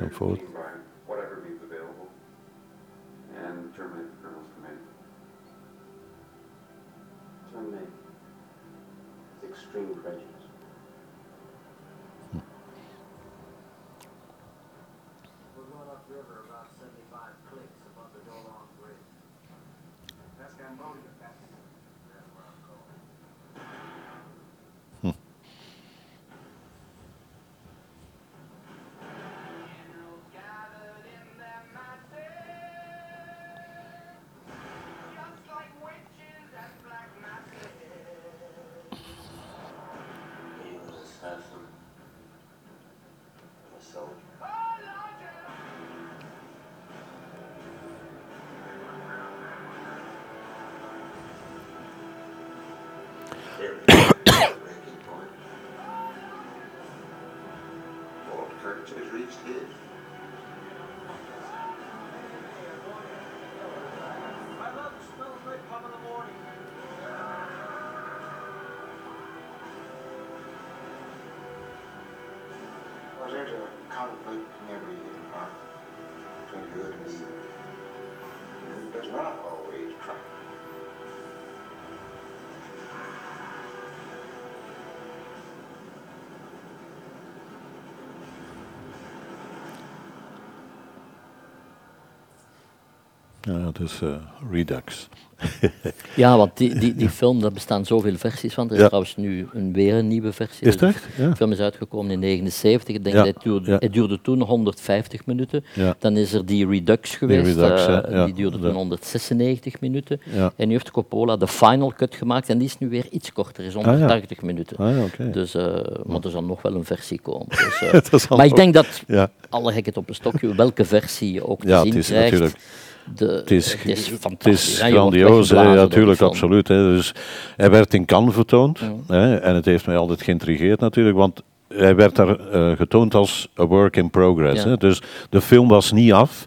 Colonel, he's There was some prepared food. to by whatever means available, and terminate the colonel's command. Terminate with extreme prejudice. We're going upriver about 75 clicks above the Dolong Bridge. That's Cambodia, does not always triumph. Ja, is uh, Redux. Ja, want die, die, die film, daar bestaan zoveel versies van. Er is Ja. trouwens nu een, weer een nieuwe versie. Is het De echt? Ja. film is uitgekomen in 79. Ik denk Ja, dat het duurde, ja. het duurde toen 150 minuten. Dan is er die Redux geweest. Redux, eh, die duurde toen 196 minuten. En nu heeft Coppola de final cut gemaakt. En die is nu weer iets korter. is Ah, ja. 180 minuten. Ah, ja, oké. Dus, eh, maar er zal nog wel een versie komen. Dus, maar ik denk dat, alle gekheid op een stokje, welke versie je ook te zien is krijgt. natuurlijk- De, Het is, het is het fantastisch. is grandioos, ja, natuurlijk, absoluut. Dus hij werd in Cannes vertoond en het heeft mij altijd geïntrigeerd natuurlijk, want hij werd daar eh, getoond als a work in progress. Ja. Dus de film was niet af.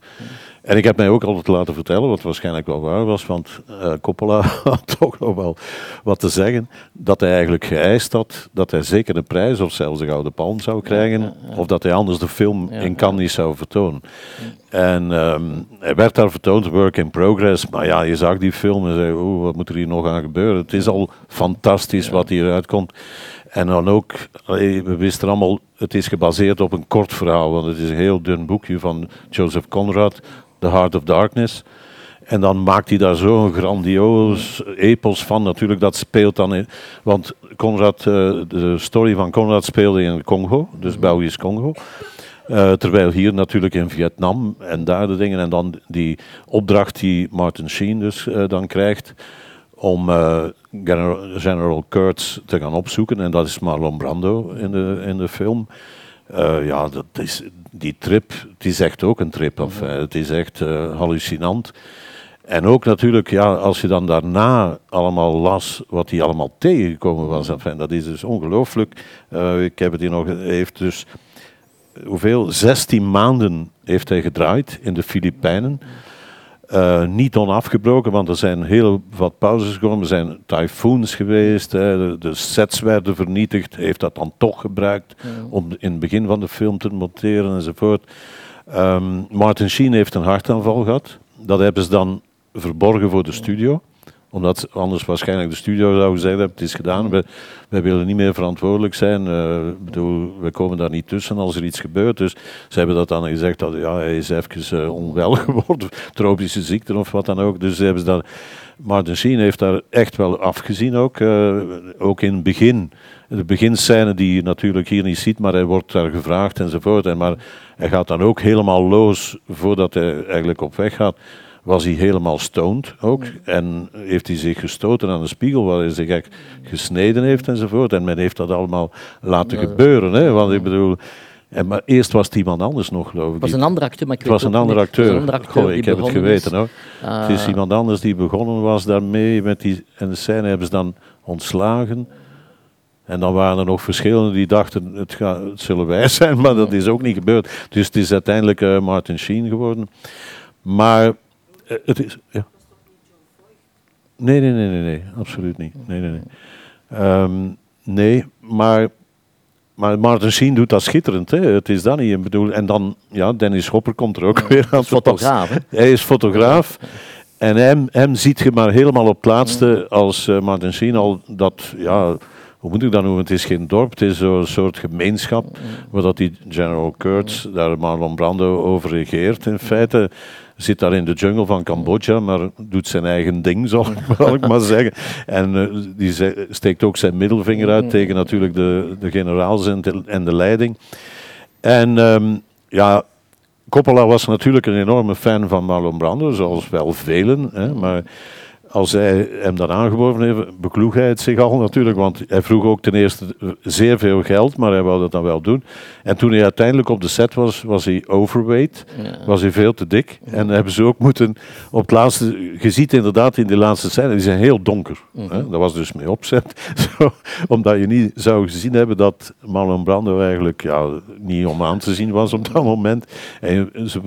En ik heb mij ook altijd laten vertellen, wat waarschijnlijk wel waar was, want eh, Coppola had toch nog wel wat te zeggen, dat hij eigenlijk geëist had dat hij zeker een prijs of zelfs een gouden palm zou krijgen, of dat hij anders de film in Cannes niet zou vertonen. En ehm, hij werd daar vertoond, work in progress, maar ja, je zag die film en zei, oeh, wat moet er hier nog aan gebeuren? Het is al fantastisch wat hieruit komt. En dan ook, we wisten allemaal, het is gebaseerd op een kort verhaal, want het is een heel dun boekje van Joseph Conrad, The Heart of Darkness. En dan maakt hij daar zo'n grandioos epos van. Natuurlijk, dat speelt dan in. Want Conrad, eh, de story van Conrad speelde in Congo, dus Belgisch Congo. Eh, terwijl hier natuurlijk in Vietnam en daar de dingen. En dan die opdracht die Martin Sheen dus eh, dan krijgt om General, General Kurtz te gaan opzoeken. En dat is Marlon Brando in de, in de film. Ja, dat is, die trip, het is echt ook een trip. Of, eh, het is echt eh, hallucinant. En ook natuurlijk, ja, als je dan daarna allemaal las wat hij allemaal tegengekomen was. Enfin, dat is dus ongelooflijk. Eh, ik heb het hier nog, heeft dus hoeveel? 16 maanden heeft hij gedraaid in de Filipijnen. Eh, niet onafgebroken, want er zijn heel wat pauzes gekomen. Er zijn tyfoons geweest, hè. De, sets werden vernietigd. Heeft dat dan toch gebruikt om in het begin van de film te monteren enzovoort. Ehm, Martin Sheen heeft een hartaanval gehad. Dat hebben ze dan verborgen voor de studio. Omdat anders waarschijnlijk de studio zou gezegd hebben, het is gedaan, we, wij willen niet meer verantwoordelijk zijn. Eh, bedoel, we komen daar niet tussen als er iets gebeurt. Dus ze hebben dat dan gezegd, dat ja, hij is even eh, onwel geworden, tropische ziekte of wat dan ook. Dus ze hebben dat... Martin Sheen heeft daar echt wel afgezien ook. eh, ook in het begin. De beginscène die je natuurlijk hier niet ziet, maar hij wordt daar gevraagd enzovoort. En maar hij gaat dan ook helemaal los voordat hij eigenlijk op weg gaat. Was hij helemaal stoned ook. En heeft hij zich gestoten aan de spiegel waar hij zich gesneden heeft enzovoort. En men heeft dat allemaal laten gebeuren. Hè? Want ik bedoel. En maar eerst was het iemand anders nog, geloof ik. Het was een andere acteur, maar ik het was weet een andere was acteur. een andere acteur Goh, ik heb het geweten is. hoor. het is Ah. iemand anders die begonnen was daarmee. Met die, en de scène hebben ze dan ontslagen. En dan waren er nog verschillende die dachten, het, gaat, het zullen wij zijn, maar dat is ook niet gebeurd. Dus het is uiteindelijk eh, Martin Sheen geworden. Maar het is... Ja. Nee, nee, nee, nee, nee, absoluut niet. Nee, nee, nee. Ehm, nee, maar, maar Martin Sheen doet dat schitterend. Hè. Het is dat niet. Ik bedoel, en dan, ja, Dennis Hopper komt er ook weer aan. Fotograaf, hè? Hij is fotograaf. En hem, hem ziet je maar helemaal op het laatste als eh, Martin Sheen al dat, ja, hoe moet ik dat noemen? Het is geen dorp, het is zo'n soort gemeenschap waar dat die General Kurtz, daar Marlon Brando over regeert in feite. Zit daar in de jungle van Cambodja, maar doet zijn eigen ding, zal ik, maar zeggen. En eh, die steekt ook zijn middelvinger uit tegen natuurlijk de, de generaals en de, en de leiding. En ehm, ja, Coppola was natuurlijk een enorme fan van Marlon Brando, zoals wel velen. Hè, maar als hij hem dan aangeboden heeft, bekloeg hij het zich al natuurlijk. Want hij vroeg ook ten eerste zeer veel geld, maar hij wou dat dan wel doen. En toen hij uiteindelijk op de set was, was hij overweight. Was hij veel te dik. En hebben ze ook moeten op het laatste... Je ziet inderdaad in die laatste scène, die zijn heel donker. Hè, dat was dus mee opzet. Zo, omdat je niet zou gezien hebben dat Marlon Brando eigenlijk ja, niet om aan te zien was op dat moment. En ze,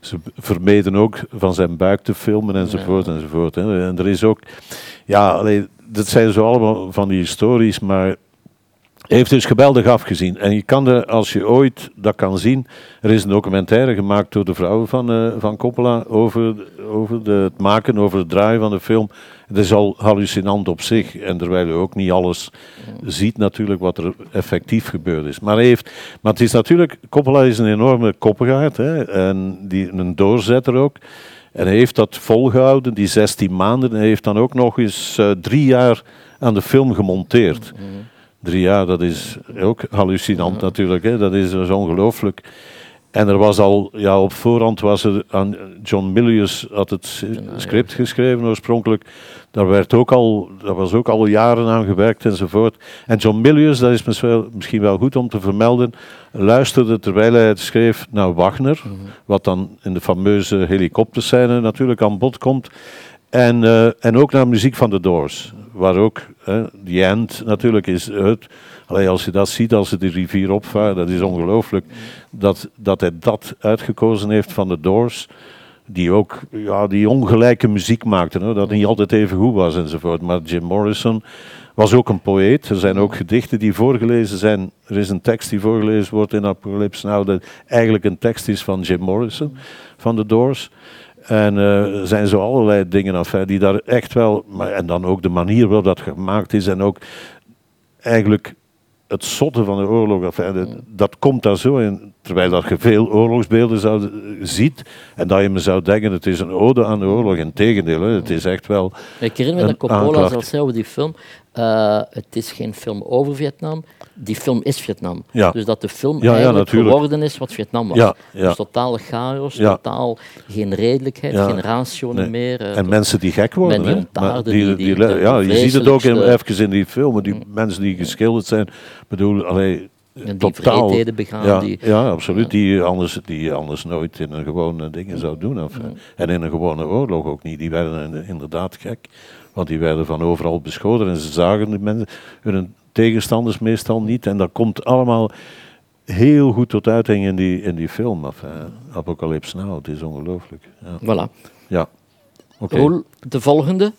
ze vermeden ook van zijn buik te filmen enzovoort. enzovoort hè. En er is ook... Ja, dat zijn zo allemaal van die histories, maar heeft dus geweldig afgezien. En je kan er, als je ooit dat kan zien, er is een documentaire gemaakt door de vrouw van, eh, van Coppola over, over het maken, over het draaien van de film. Het is al hallucinant op zich. En terwijl je ook niet alles ziet natuurlijk wat er effectief gebeurd is. Maar, heeft, maar het is natuurlijk, Coppola is een enorme koppegaard. Hè, en die, een doorzetter ook. En hij heeft dat volgehouden, die 16 maanden. En hij heeft dan ook nog eens eh, drie jaar aan de film gemonteerd. Drie jaar, dat is ook hallucinant natuurlijk. Hè? Dat is, dat is ongelooflijk. En er was al, ja, op voorhand was er aan John Milius had het s- script geschreven oorspronkelijk. Daar werd ook al, daar was ook al jaren aan gewerkt enzovoort. En John Milius, dat is misschien wel, goed om te vermelden, luisterde terwijl hij het schreef naar Wagner, wat dan in de fameuze helikopterscène natuurlijk aan bod komt. En, eh, en ook naar muziek van The Doors, waar ook eh, The End natuurlijk is het. Allee, als je dat ziet, als ze de rivier opvaart, dat is ongelooflijk. Dat, dat hij dat uitgekozen heeft van The Doors, die ook ja, die ongelijke muziek maakten, hoor, dat niet altijd even goed was enzovoort. Maar Jim Morrison was ook een poëet. Er zijn ook gedichten die voorgelezen zijn. Er is een tekst die voorgelezen wordt in Apocalypse Now, dat eigenlijk een tekst is van Jim Morrison, van The Doors. En eh, er zijn zo allerlei dingen af, hè, die daar echt wel... Maar, en dan ook de manier waarop dat gemaakt is en ook eigenlijk het zotte van de oorlog, af, hè, dat, dat komt daar zo in. Terwijl dat je veel oorlogsbeelden zou, eh, ziet en dat je me zou denken, het is een ode aan de oorlog. Integendeel, hè, het is echt wel... Ik herinner me Een dat Coppola aanklacht. zelfs zei over die film. Eh, het is geen film over Vietnam, die film is Vietnam. Ja. Dus dat de film Ja, eigenlijk geworden is wat Vietnam was. Dus totaal chaos, totaal geen redelijkheid, geen ratio Nee. meer. eh, En mensen die gek worden. Die ontaarden, die- die- de ja, je ziet het ook in, even in die filmen. Die mensen die geschilderd zijn, bedoel, allee, die totaal. vreedheden begaan, Ja, die- ja absoluut. Die, anders, die anders nooit in een gewone dingen zou doen. Of, En in een gewone oorlog ook niet. Die werden in- inderdaad gek. Want die werden van overal beschoten. En ze zagen de mensen, hun tegenstanders meestal niet. En dat komt allemaal heel goed tot uiting in die, in die film. Eh, Apocalypse Now, het is ongelooflijk. Ja. Voilà. ja. Oké. De volgende.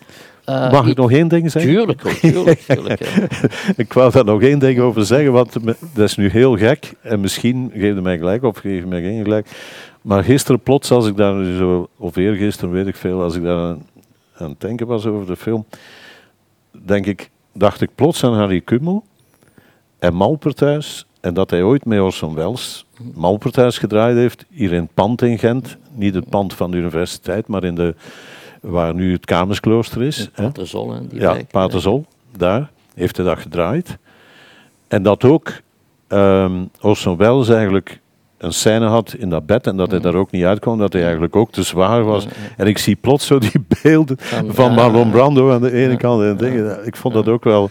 Eh, Mag ik nog één ding zeggen? Tuurlijk, tuurlijk. tuurlijk ja. Ik wou daar nog één ding over zeggen, want dat is nu heel gek. En misschien geef je mij gelijk of geef je mij geen gelijk. Maar gisteren plots, als ik daar zo, of eergisteren weet ik veel, als ik daar aan, aan het denken was over de film, denk ik, dacht ik plots aan Harry Kummel en Malperthuis. En dat hij ooit met Orson Welles Malperthuis gedraaid heeft, hier in het pand in Gent. Niet het pand van de universiteit, maar in de, waar nu het Kamersklooster is. Paterzol, hè, die Ja, wijk. Paterzol, daar heeft hij dat gedraaid. En dat ook ehm Orson Welles eigenlijk een scène had in dat bed en dat hij daar ook niet uitkwam, dat hij eigenlijk ook te zwaar was. En ik zie plots zo die beelden Van, Marlon. Brando aan de ene kant en dingen. Ik vond dat ook wel...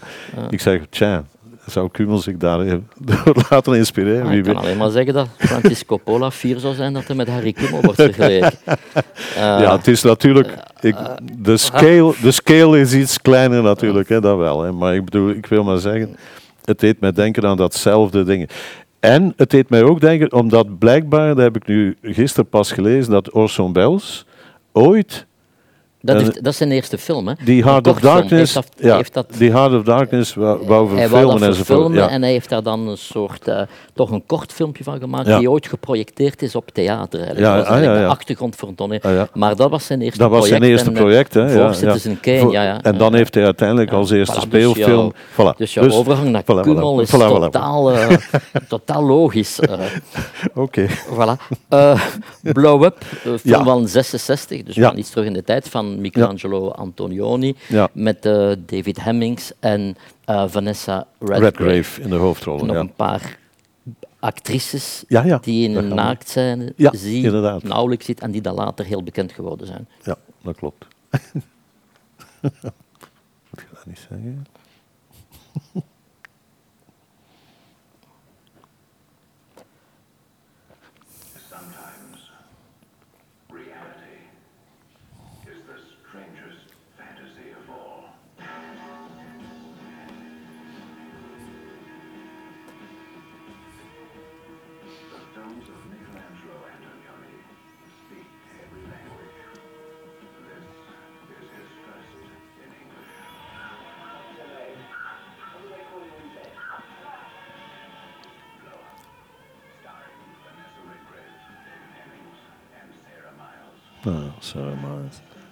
Ik zeg, tja, zou Kummel zich daar laten inspireren? Ah, ik kan alleen maar zeggen dat Francisco Pola fier zou zijn dat hij met Harry Kummel wordt vergeleken. Eh, Ja, het is natuurlijk... Ik, de, scale, de scale is iets kleiner natuurlijk, hè, dat wel. Hè. Maar ik bedoel, ik wil maar zeggen, het deed mij denken aan datzelfde dingen. En het deed mij ook denken, omdat blijkbaar, dat heb ik nu gisteren pas gelezen, dat Orson Welles ooit dat, heeft, dat is zijn eerste film, hè? die Heart of. Darkness, Heeft dat, ja, heeft dat, die Heart of Darkness wou, wou hij wou dat Ja. en hij heeft daar dan een soort, eh, toch een kort filmpje van gemaakt, Ja. die ooit geprojecteerd is op theater. Eigenlijk. Ja, dat was ah, ja, eigenlijk ja. de achtergrond voor een toneel. Ah. Maar dat was zijn eerste Dat was project. zijn eerste eh, project, hè? Ja. En dan heeft hij uiteindelijk als eerste Voilà, dus speelfilm... jouw- voilà. Dus jouw overgang naar voilà, is totaal, eh, totaal logisch. eh. Oké. Voilà. Eh, Blow Up, film van 66, dus Ja. van iets terug in de tijd, van Michelangelo Antonioni, Ja. met eh, David Hemmings en eh, Vanessa Redgrave. Redgrave in de hoofdrol. En nog Ja. een paar actrices die in een naaktscène Ja, zie, inderdaad. nauwelijks ziet en die dan later heel bekend geworden zijn. ja, dat klopt. Moet je dat niet zeggen? today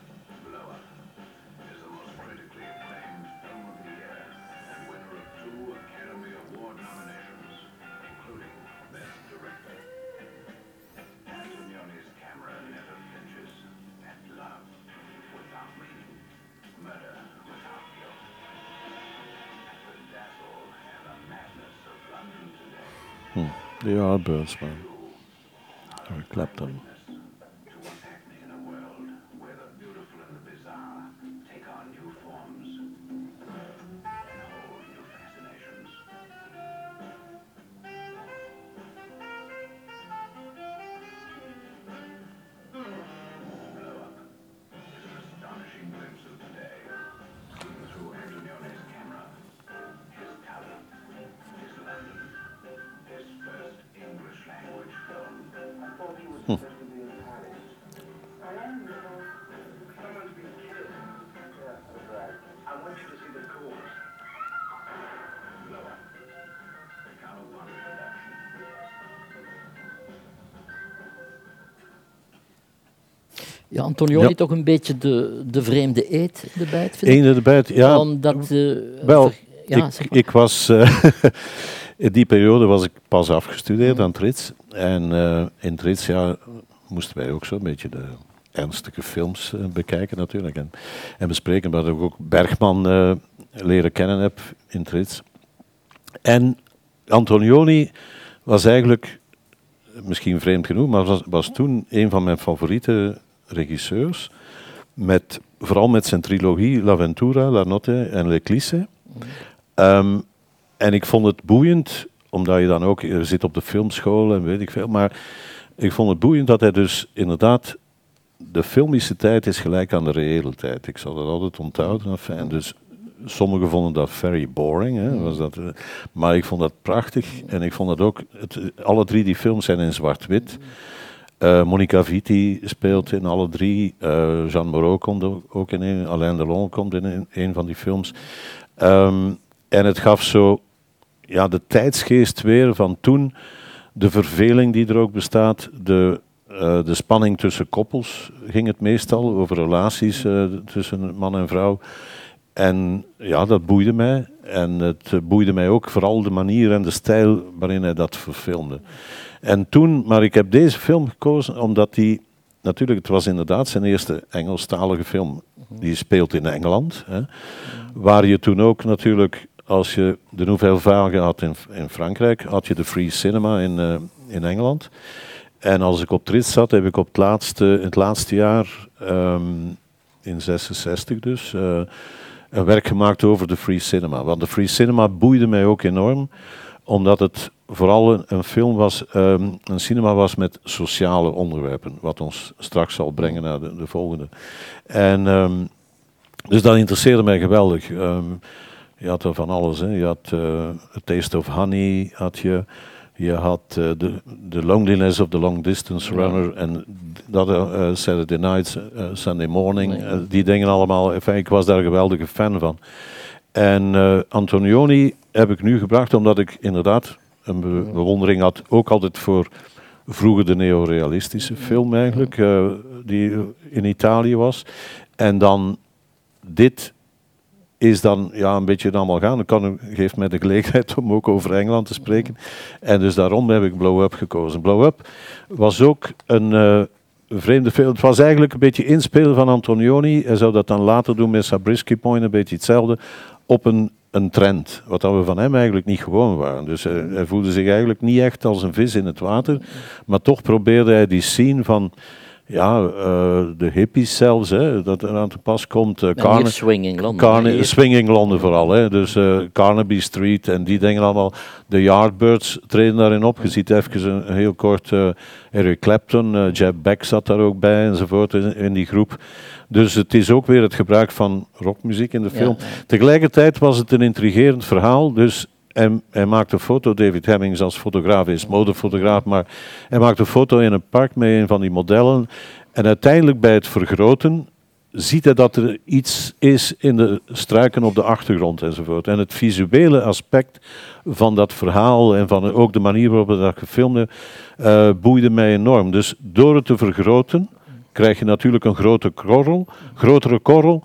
Hm, die Yardbirds, man. Eric Clapton. Antonioni Ja. toch een beetje de, de vreemde eet de bijt, vind de buit, ja. Omdat, eh, Wel, ja, ik, zeg maar. ik was... eh, in die periode was ik pas afgestudeerd aan Trits. En eh, in Trits, ja, moesten wij ook zo'n beetje de ernstige films bekijken natuurlijk. En, en bespreken, waar ik ook Bergman leren kennen heb in Trits. En Antonioni was eigenlijk, misschien vreemd genoeg, maar was, was toen een van mijn favoriete regisseurs. Met, vooral met zijn trilogie La Ventura, La Notte en L'Eclisse. Ehm, en ik vond het boeiend, omdat je dan ook je zit op de filmschool en weet ik veel. Maar ik vond het boeiend dat hij dus inderdaad. De filmische tijd is gelijk aan de reële tijd. Ik zal dat altijd onthouden. Enfin, dus sommigen vonden dat very boring. Hè, was dat, eh, maar ik vond dat prachtig. En ik vond dat ook. Het, alle drie die films zijn in zwart-wit. Eh, Monica Vitti speelt in alle drie. Eh, Jean Moreau komt ook- in een. Alain Delon komt in een, van die films. Ehm, en het gaf zo ja, de tijdsgeest weer van toen. De verveling die er ook bestaat. De, eh, de spanning tussen koppels ging het meestal, over relaties tussen man en vrouw. En ja, dat boeide mij. En het boeide mij ook vooral de manier en de stijl waarin hij dat verfilmde. En toen, maar ik heb deze film gekozen omdat die, natuurlijk, het was inderdaad zijn eerste Engelstalige film. Die speelt in Engeland. Hè, waar je toen ook natuurlijk, als je de Nouvelle Vague had in, in Frankrijk, had je de Free Cinema in, eh, in Engeland. En als ik op Trit zat, heb ik op het laatste, in het laatste jaar, ehm, in 66 dus, eh, een werk gemaakt over de Free Cinema. Want de Free Cinema boeide mij ook enorm, omdat het vooral een, een film was, ehm, een cinema was met sociale onderwerpen, wat ons straks zal brengen naar de, de volgende. En ehm, dus dat interesseerde mij geweldig. Ehm, je had er van alles. Hè. Je had eh, A Taste of Honey, had je. Je had eh, de The Loneliness of the Long Distance Runner en dat eh, Saturday Night, Sunday Morning, die dingen allemaal. Enfin, ik was daar een geweldige fan van. En eh, Antonioni heb ik nu gebracht omdat ik inderdaad een be- bewondering had, ook altijd voor vroeger de neorealistische film eigenlijk, eh, die in Italië was. En dan dit is dan ja, een beetje het allemaal gaan. Dat kan, geeft mij de gelegenheid om ook over Engeland te spreken. En dus daarom heb ik Blow Up gekozen. Blow Up was ook een eh, vreemde film. Het was eigenlijk een beetje inspelen van Antonioni. Hij zou dat dan later doen met Sabrisky Point, een beetje hetzelfde. Op een, een trend, wat we van hem eigenlijk niet gewoon waren. Dus hij, hij voelde zich eigenlijk niet echt als een vis in het water. Maar toch probeerde hij die scene van... Ja, eh, de hippies zelfs, hè, dat er aan te pas komt. eh, En Carne- hier Swinging Hier- Swinging Londen vooral. Hè. Dus eh, Carnaby Street en die dingen allemaal. De Yardbirds treden daarin op. Je ziet even een, heel kort eh, Eric Clapton, eh, Jeff Beck zat daar ook bij enzovoort in, in die groep. Dus het is ook weer het gebruik van rockmuziek in de film. ja. Tegelijkertijd was het een intrigerend verhaal. Dus hij, hij maakte een foto, David Hemmings als fotograaf is modefotograaf, maar hij maakte een foto in een park met een van die modellen. En uiteindelijk bij het vergroten ziet hij dat er iets is in de struiken op de achtergrond enzovoort. En het visuele aspect van dat verhaal en van ook de manier waarop we dat gefilmd eh boeide mij enorm. Dus door het te vergroten krijg je natuurlijk een grote korrel, grotere korrel.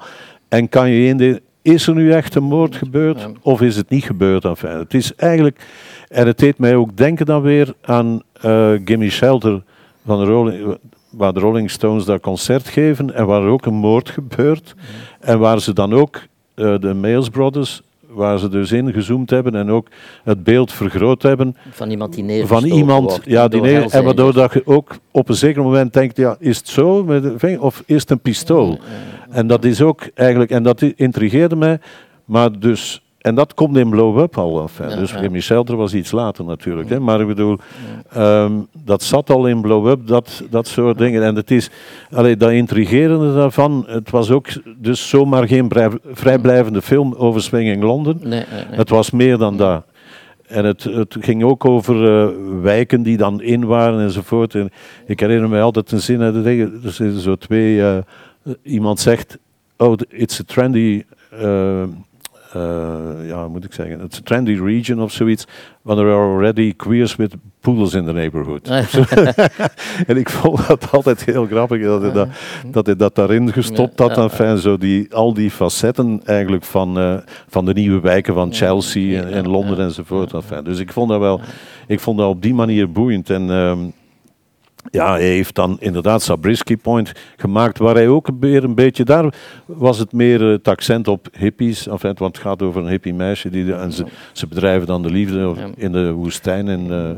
En kan je in de, is er nu echt een moord gebeurd of is het niet gebeurd? Enfin, het is eigenlijk, en het deed mij ook denken dan weer aan eh Gimme Shelter van de Rolling, waar de Rolling Stones dat concert geven en waar er ook een moord gebeurt. En waar ze dan ook eh, de Mails Brothers, waar ze dus ingezoomd hebben en ook het beeld vergroot hebben Van iemand die van neergestoken iemand, wordt ja, die neer, en waardoor dat je ook op een zeker moment denkt, ja, is het zo met de vinger, of is het een pistool? En dat is ook eigenlijk, en dat intrigeerde mij, maar dus, en dat komt in Blow Up al af. Ja, dus ja. Was iets later natuurlijk, hè, maar ik bedoel, ehm, dat zat al in Blow Up, dat, dat soort dingen. En het is, allee, dat intrigerende daarvan, het was ook dus zomaar geen vrijblijvende film over Swinging Londen. Nee, nee, nee. Het was meer dan dat. En het, het ging ook over eh, wijken die dan in waren enzovoort. En ik herinner me altijd een zin uit de dingen. Er zijn zo twee. eh, iemand zegt: Oh, it's a trendy. eh, eh, ja, moet ik zeggen? It's a trendy region of zoiets. When there are already queers with poodles in the neighborhood. en ik vond dat altijd heel grappig dat hij dat, dat, hij dat daarin gestopt had. Enfin, zo die, al die facetten eigenlijk van, eh, van de nieuwe wijken van Chelsea en, en Londen enzovoort. Enfin, dus ik vond dat wel ik vond dat op die manier boeiend. En ehm, ja, hij heeft dan inderdaad Sabrisky Point gemaakt, waar hij ook weer een beetje, daar was het meer eh, het accent op hippies, enfin, want het gaat over een hippie meisje, die, en ze, ze bedrijven dan de liefde in de woestijn in, eh,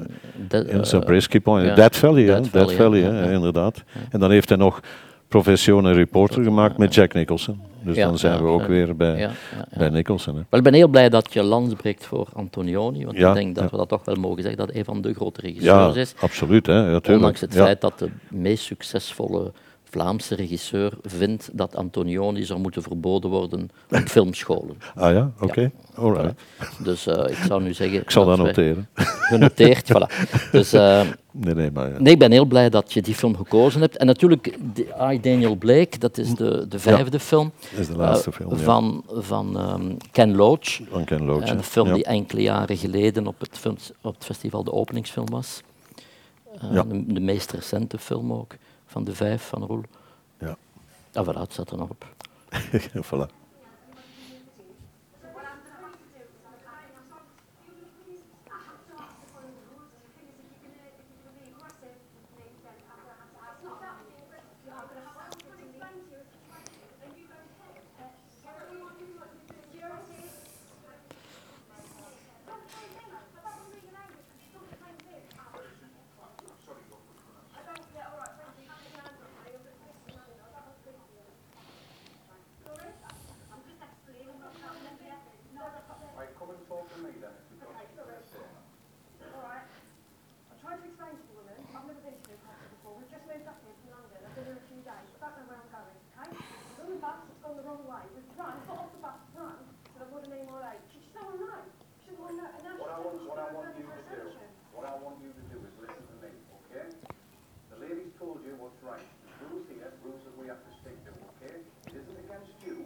Dat, in eh, Sabrisky Point. Death Valley, Death Valley, Valley, inderdaad. En dan heeft hij nog professioneel reporter gemaakt met Jack Nicholson. Dus Ja, dan zijn we ook weer bij, ja, ja, ja. bij Nicholson. Hè. Wel, ik ben heel blij dat je lans breekt voor Antonioni, want ik denk dat we dat toch wel mogen zeggen, dat hij een van de grote regisseurs is. absoluut. Hè. Ondanks het feit dat de meest succesvolle Vlaamse regisseur vindt dat Antonioni zou moeten verboden worden op filmscholen. Ah ja, oké. Alright. Dus eh, ik zou nu zeggen... Ik zal dat wij- noteren. Genoteerd, voilà. Dus eh, Nee, nee, maar ja. nee, ik ben heel blij dat je die film gekozen hebt. En natuurlijk, de- I, Daniel Blake, dat is de, de vijfde film. Dat is de laatste eh, film, ja. Van, van ehm, Ken Loach. Van Ken Loach. Een ja. film Ja. die enkele jaren geleden op het, film, op het festival de openingsfilm was. Ja. de, de meest recente film ook, van de vijf van Roel. Ja. Ah, voilà, het staat er nog op. voilà. Right, come and talk to me then. if you've got something to say. Alright. I tried to explain to the woman, I've never been to Newcastle before, we've just moved up here from London, I've been here a few days, I don't know where I'm going, okay? We're on the bus, it's gone the wrong way, we've run, got off the bus, run, to the Wood and Emo Lake. She just don't want to know. She doesn't want to know, and now What I she's want, she's what I going want further you for to do, assumption. what I want you to do is listen to me, okay? The lady's told you what's right. There's rules here, rules that we have to stick to, okay? It isn't against you,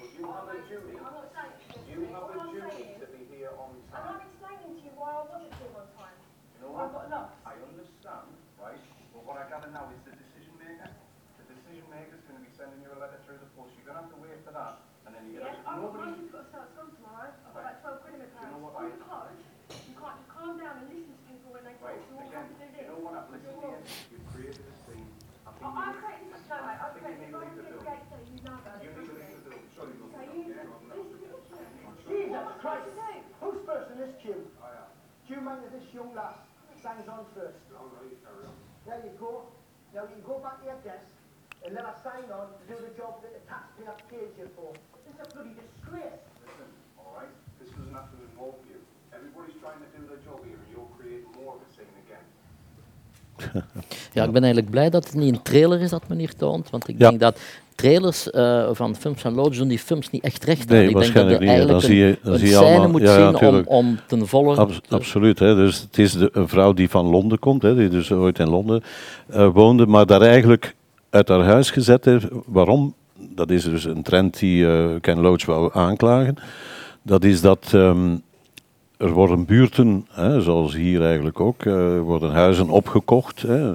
but you have a duty. I'm not saying it's against You me. have All a I'm duty saying to is, be here on and time. I'm explaining to you why I wasn't here on time. You know I what? got lost. I understand, right? But what I gather now is the decision maker. The decision maker's going to be sending you a letter through the post. You're going to have to wait for that, and then you're Yeah, going to. I've got Nobody. money to got to start school tomorrow. I've got like 12 quid in my you purse. know what On I- the coach, you can't just calm down and listen to people when they talk. Right, You all again, have to do you this. know what? I've listened to You're you. You've created a scene. I think Oh, you I've need- created this, no, mate, I've I think created you this. need to leave the I've building. created you know about it. You need to leave the building. Sorry, So Logan. you, Yeah, I'm not- Jesus Christ! You? Who's first in this queue? I am. Queue man is this young lass. Signs on first. No, no, you carry on. There you go. Now you can go back to your desk and let us sign on to do the job that the taxpayer pays you for. This is a bloody disgrace. Listen, all right? This doesn't have to involve you. Everybody's trying to do their job here, and you're creating more of a scene again. Ja, ik ben eigenlijk blij dat het niet een trailer is dat men hier toont, want ik Ja. denk dat trailers eh, van films van Lodge doen die films niet echt recht aan. Nee, ik denk dat waarschijnlijk je niet. Dan zie je- dan zie je allemaal- moet ja, zien om, om ten volle... Abs- te- absoluut. Hè. Dus het is de, een vrouw die van Londen komt, hè, die dus ooit in Londen eh, woonde, maar daar eigenlijk uit haar huis gezet heeft. Waarom? Dat is dus een trend die eh, Ken Loach wou aanklagen. Dat is dat ehm, er worden buurten, hè, zoals hier eigenlijk ook, worden huizen opgekocht hè,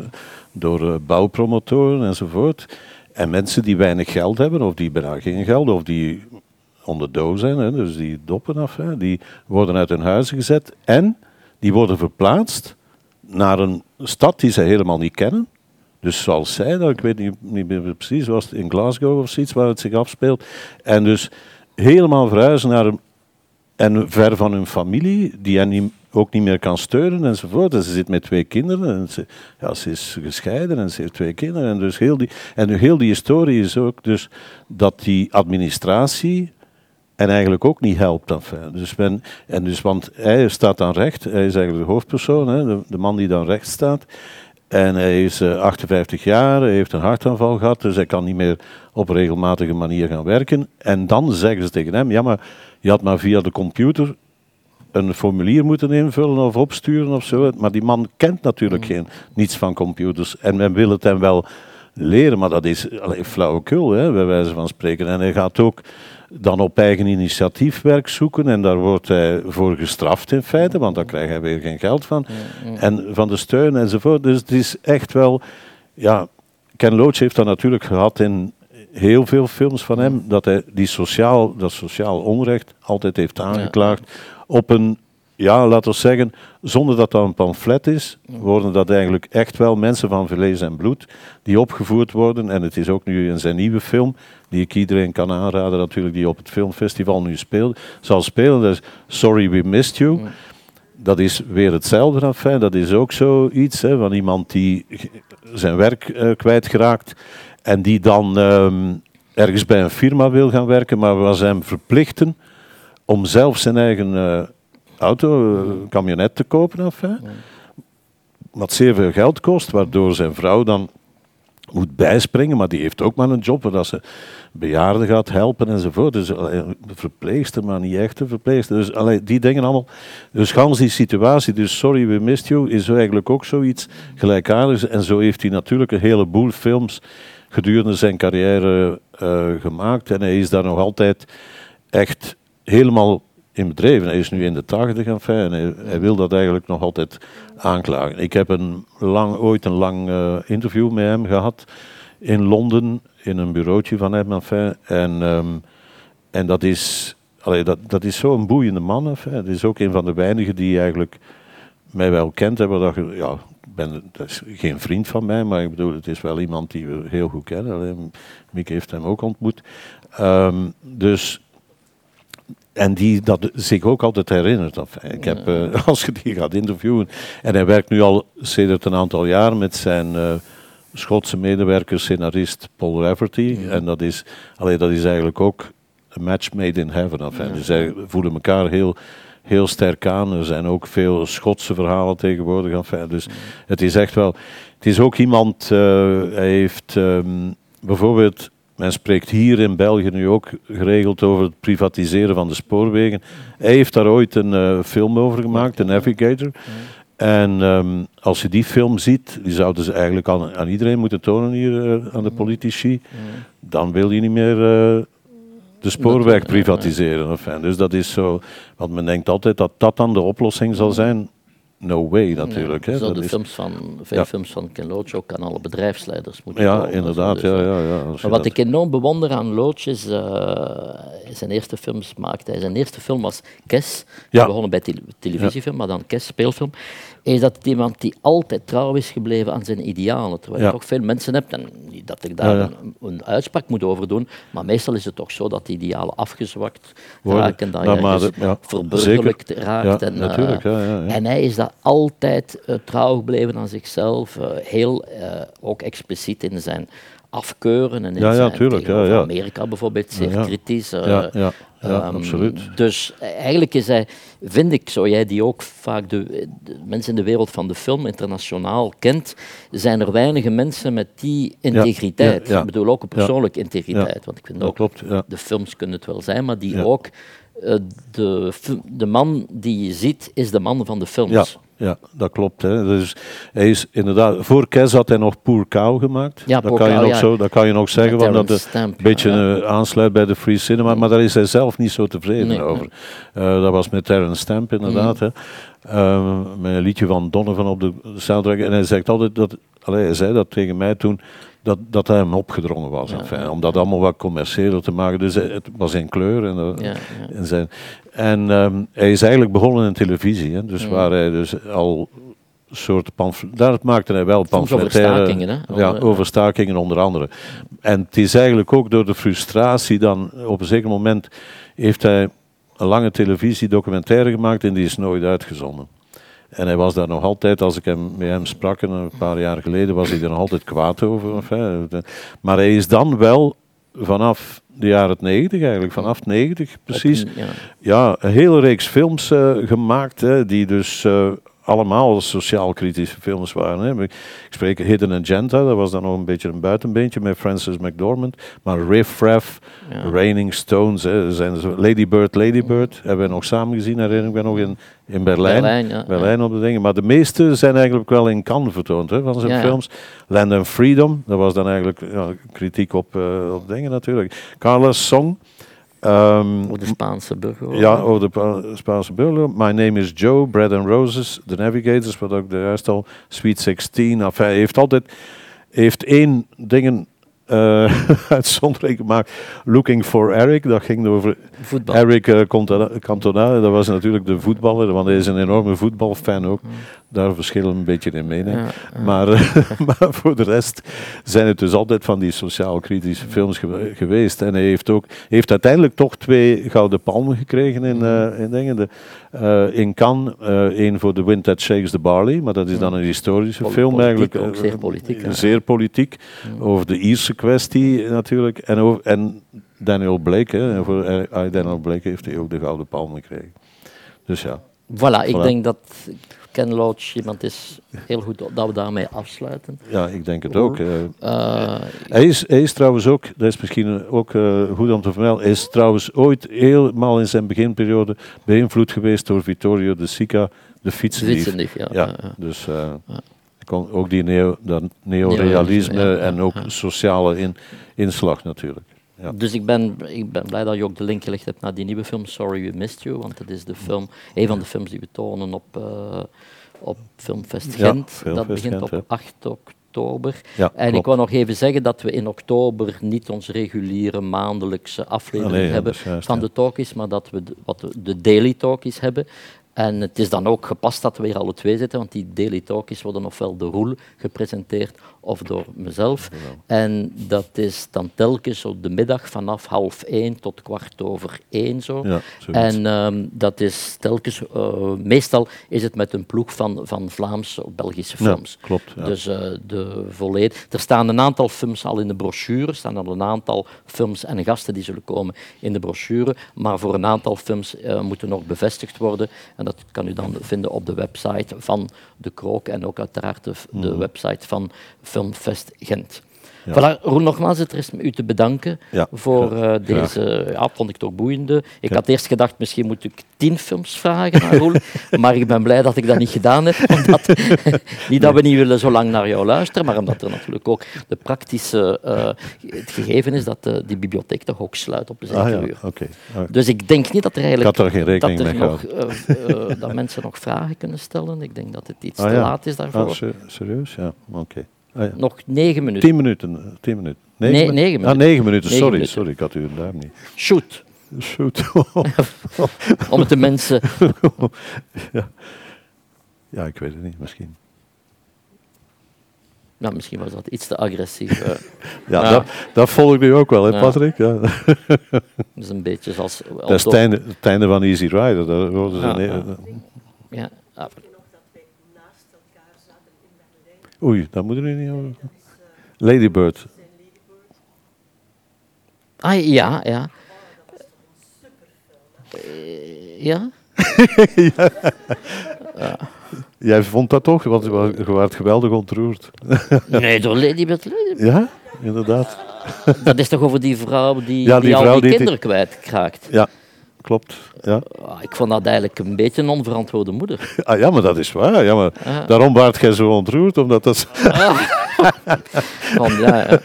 door bouwpromotoren enzovoort. En mensen die weinig geld hebben, of die bijna geen geld, of die onder dood zijn, hè, dus die doppen af, hè, die worden uit hun huizen gezet en die worden verplaatst naar een stad die ze helemaal niet kennen. Dus zoals zij, dat, ik weet niet, niet meer precies, was het in Glasgow of zoiets waar het zich afspeelt. En dus helemaal verhuizen naar een, en ver van hun familie, die hen niet, ook niet meer kan steunen enzovoort. En ze zit met twee kinderen. En ze, ja, ze is gescheiden en ze heeft twee kinderen. En, dus heel die, en heel die historie is ook dus dat die administratie en eigenlijk ook niet helpt. Enfin. Dus men, en dus, want hij staat dan recht, hij is eigenlijk de hoofdpersoon, hè, de, man die dan recht staat. En hij is eh, 58 jaar, hij heeft een hartaanval gehad, dus hij kan niet meer op regelmatige manier gaan werken. En dan zeggen ze tegen hem, ja maar je had maar via de computer een formulier moeten invullen of opsturen of zo. Maar die man kent natuurlijk geen, niets van computers. En men wil het hem wel leren, maar dat is allee, flauwekul, hè, bij wijze van spreken. En hij gaat ook dan op eigen initiatief werk zoeken en daar wordt hij voor gestraft in feite, want daar krijgt hij weer geen geld van. En van de steun enzovoort. Dus het is echt wel, ja, Ken Loach heeft dat natuurlijk gehad in heel veel films van hem, dat hij die sociaal, dat sociaal onrecht altijd heeft aangeklaagd op een, ja, laten we zeggen, zonder dat dat een pamflet is, worden dat eigenlijk echt wel mensen van vlees en bloed die opgevoerd worden. En het is ook nu in zijn nieuwe film, die ik iedereen kan aanraden natuurlijk, die op het filmfestival nu speelt, zal spelen. Sorry We Missed You. Dat is weer hetzelfde. Enfin. Dat is ook zoiets hè, van iemand die zijn werk eh, kwijtgeraakt en die dan ehm, ergens bij een firma wil gaan werken, maar ze hem verplichten om zelf zijn eigen eh, auto, eh, camionet te kopen. Enfin. Wat zeer veel geld kost, waardoor zijn vrouw dan moet bijspringen, maar die heeft ook maar een job waar dat ze bejaarden gaat helpen enzovoort. Dus een verpleegster, maar niet echt een verpleegster. Dus allee, die dingen allemaal. Dus gans die situatie, dus Sorry We Missed You, is eigenlijk ook zoiets gelijkaardigs. En zo heeft hij natuurlijk een heleboel films gedurende zijn carrière eh, gemaakt. En hij is daar nog altijd echt helemaal in bedreven. Hij is nu in de tachtig en hij, hij wil dat eigenlijk nog altijd aanklagen. Ik heb een lang, ooit een lang eh, interview met hem gehad in Londen, in een bureautje van hem. En, ehm, en dat is, dat, dat is zo'n boeiende man. Het is ook een van de weinigen die eigenlijk mij wel kent hebben. Dat, ja, ben, dat is geen vriend van mij, maar ik bedoel, het is wel iemand die we heel goed kennen. Allee, Mieke heeft hem ook ontmoet. Ehm, dus en die dat zich ook altijd herinnert. Ik heb, eh, als je die gaat interviewen. En hij werkt nu al sinds een aantal jaar met zijn eh, Schotse medewerker, scenarist Paul Rafferty. En dat is, allee, dat is eigenlijk ook een match made in heaven. Enfin. Dus zij voelen elkaar heel, heel sterk aan. Er zijn ook veel Schotse verhalen tegenwoordig. Dus het is echt wel. Het is ook iemand. eh, hij heeft ehm, bijvoorbeeld. Men spreekt hier in België nu ook geregeld over het privatiseren van de spoorwegen. Hij heeft daar ooit een eh, film over gemaakt, The Navigator. En ehm, als je die film ziet, die zouden ze eigenlijk aan, aan iedereen moeten tonen hier, eh, aan de politici, dan wil je niet meer eh, de spoorweg privatiseren. Enfin, dus dat is zo, want men denkt altijd dat dat dan de oplossing zal zijn. No way natuurlijk. Zo de films van, veel Ja. films van Ken Loach ook aan alle bedrijfsleiders moeten ja, inderdaad. Ja, ja, ja, Maar wat ik enorm bewonder aan Loach is, eh, zijn eerste films maakte hij. Zijn eerste film was Kes. Ja. Ja. begonnen bij tele- televisiefilm, maar dan Kes, speelfilm. Is dat het iemand die altijd trouw is gebleven aan zijn idealen. Terwijl Ja. je toch veel mensen hebt, en niet dat ik daar Ja, ja. Een, een uitspraak moet over doen, maar meestal is het toch zo dat die idealen afgezwakt Worden. raken, dat je ja, verburgerlijkt raakt. Ja, en, eh, natuurlijk, en hij is daar altijd eh, trouw gebleven aan zichzelf. eh, heel ook expliciet in zijn afkeuren. En in Ja, ja, tuurlijk, ja, ja. Amerika bijvoorbeeld, zeer Ja, ja. kritisch. eh, Ja, ja, ja, ehm, absoluut. Dus eigenlijk is hij, vind ik, zo jij die ook vaak de, de mensen in de wereld van de film internationaal kent, zijn er weinige mensen met die integriteit. ja, ja. Ik bedoel ook een Ja. persoonlijke integriteit. Ja, Want ik vind ook, klopt, ja. de films kunnen het wel zijn, maar die Ja. ook, eh, de, fi- de man die je ziet, is de man van de films. Ja, ja, dat klopt. Hè. Dus hij is inderdaad, voor Kes had hij nog Poor Cow gemaakt. Ja, dat, kan je nog ja. zo, dat kan je nog zeggen, want dat het een beetje ja. Eh, aansluit bij de free cinema. Maar daar is hij zelf niet zo tevreden Nee, over. Eh, dat was met Terence Stamp inderdaad. Mm. Hè. Eh, met een liedje van Donovan op de soundtrack. En hij zegt altijd dat, allee, hij zei dat tegen mij toen, dat, dat hij hem opgedrongen was. enfin, om dat allemaal wat commerciëler te maken. Dus het was in kleur. En, eh, Ja, ja. en, zijn, en ehm, hij is eigenlijk begonnen in televisie. Hè, dus waar hij dus al soort pamflet, daar maakte hij wel Soms over pamfletaire... stakingen, hè? Ja, Over- over stakingen onder andere. En het is eigenlijk ook door de frustratie dan, op een zeker moment heeft hij een lange televisiedocumentaire gemaakt en die is nooit uitgezonden. En hij was daar nog altijd, als ik hem, met hem sprak een paar jaar geleden, was hij er nog altijd kwaad over. Maar hij is dan wel vanaf de jaren 90 eigenlijk, vanaf 90 precies, ja, een hele reeks films eh, gemaakt, hè, die dus eh, allemaal sociaal-kritische films waren. Hè. Ik spreek Hidden Agenda, dat was dan nog een beetje een buitenbeentje met Francis McDormand. Maar Riff Raff, Ja. Raining Stones, hè, zijn Lady Bird, Lady Bird, hebben we nog samen gezien, herinner ik me nog in, in Berlijn. Berlijn, ja, Berlijn op de dingen. Maar de meeste zijn eigenlijk wel in Cannes vertoond hè, van zijn films. Land and Freedom, dat was dan eigenlijk ja, kritiek op, eh, op dingen natuurlijk. Carlos Song. Over de Spaanse burger. ja, over de Pa- Spaanse burger. My Name is Joe, Bread and Roses, The Navigators, wat ook de juist al, Sweet 16. Enfin, hij heeft altijd heeft één dingen eh uitzondering gemaakt. Looking for Eric, dat ging over Voetbal. Eric eh, Cantona, dat was natuurlijk de voetballer, want hij is een enorme voetbalfan ook. Daar verschillen we een beetje in mening. Ja, ja. Maar, eh, maar voor de rest zijn het dus altijd van die sociaal-kritische films gewe- geweest. En hij heeft, ook, heeft uiteindelijk toch twee gouden palmen gekregen in, eh, in dingen. De, eh, in Cannes, één voor The Wind That Shakes the Barley, maar dat is dan een historische Pol- film politiek eigenlijk. ook, zeer politiek, ja. Zeer politiek, over de Ierse kwestie natuurlijk. En, over, en Daniel Blake, hè, voor Daniel Blake heeft hij ook de gouden palm gekregen. Dus ja. Voilà, ik denk dat Ken Loach iemand is heel goed dat we daarmee afsluiten. Ja, ik denk het ook. eh. Hij is, hij is trouwens ook, dat is misschien ook eh, goed om te vermelden, hij is trouwens ooit helemaal in zijn beginperiode beïnvloed geweest door Vittorio de Sica, de fietsendief. Fietsendief, ja. Dus eh, kon ook die neo, dat neorealisme en ook sociale in, inslag natuurlijk. Ja. Dus ik ben, ik ben blij dat je ook de link gelegd hebt naar die nieuwe film Sorry We Missed You, want dat is de film, een van de films die we tonen op, eh, op Filmfest Ja, Gent. dat begint Gent, op 8 oktober. Ja, en ik wou nog even zeggen dat we in oktober niet onze reguliere maandelijkse aflevering hebben juist, van de talkies, maar dat we de, wat de daily talkies hebben. En het is dan ook gepast dat we hier alle twee zitten, want die daily talkies worden ofwel door Roel gepresenteerd of door mezelf. En dat is dan telkens op de middag vanaf half één tot kwart over één zo. Ja, en ehm, dat is telkens, eh, meestal is het met een ploeg van, van Vlaamse of Belgische Ja, films. klopt, ja. Dus eh, de volledig. Er staan een aantal films al in de brochure, er staan al een aantal films en gasten die zullen komen in de brochure, maar voor een aantal films eh, moeten nog bevestigd worden. En dat kan u dan vinden op de website van De Krook en ook uiteraard de, de Mhm. website van Filmfest Gent. Ja. Voilà, Roel, nogmaals, het rest u te bedanken Ja, voor eh, deze, ja, vond ik toch boeiende. Ik Ja. had eerst gedacht, misschien moet ik tien films vragen aan Roel, maar ik ben blij dat ik dat niet gedaan heb. Omdat, niet dat we niet willen zo lang naar jou luisteren, maar omdat er natuurlijk ook de praktische, eh, het gegeven is dat de, die bibliotheek toch ook sluit op een Ah uur. Ah, Dus ik denk niet dat er eigenlijk Ik had daar geen rekening dat, er mee nog, eh, eh, dat mensen nog vragen kunnen stellen. Ik denk dat het iets Ah, te laat is daarvoor. Ah, se- serieus? Ja, oké. Ah, ja. Nog negen minuten. Tien minuten. Tien minuten. Nee, minu- negen Ah, minuten. negen minuten. Negen Sorry, minuten. sorry, ik had uw duim niet. Shoot. Shoot. Om het de mensen... ja. ja, ik weet het niet, misschien. Nou, misschien was dat iets te agressief. eh. Ja, Ja. Dat, dat volgde u ook wel, hè, Ja. Patrick? Ja. Dat is een beetje zoals... Dat is het einde, het einde van Easy Rider. Ze Ja, nee- ja. Ja, ah, Oei, dat moet er nu niet over. Ladybird. Ah, ja, ja. Eh, ja? Jij vond dat toch? Want je werd geweldig ontroerd. Nee, door Ladybird. Ladybird. ja, inderdaad. Dat is toch over die vrouw die, Ja, die, die al die die- kinderen kwijtraakt. Ja, klopt. Ja. Ah, Ik vond dat eigenlijk een beetje een onverantwoorde moeder. Ah, ja, maar dat is waar. Ja, maar. Daarom werd jij zo ontroerd, omdat dat... Van, ja, ja.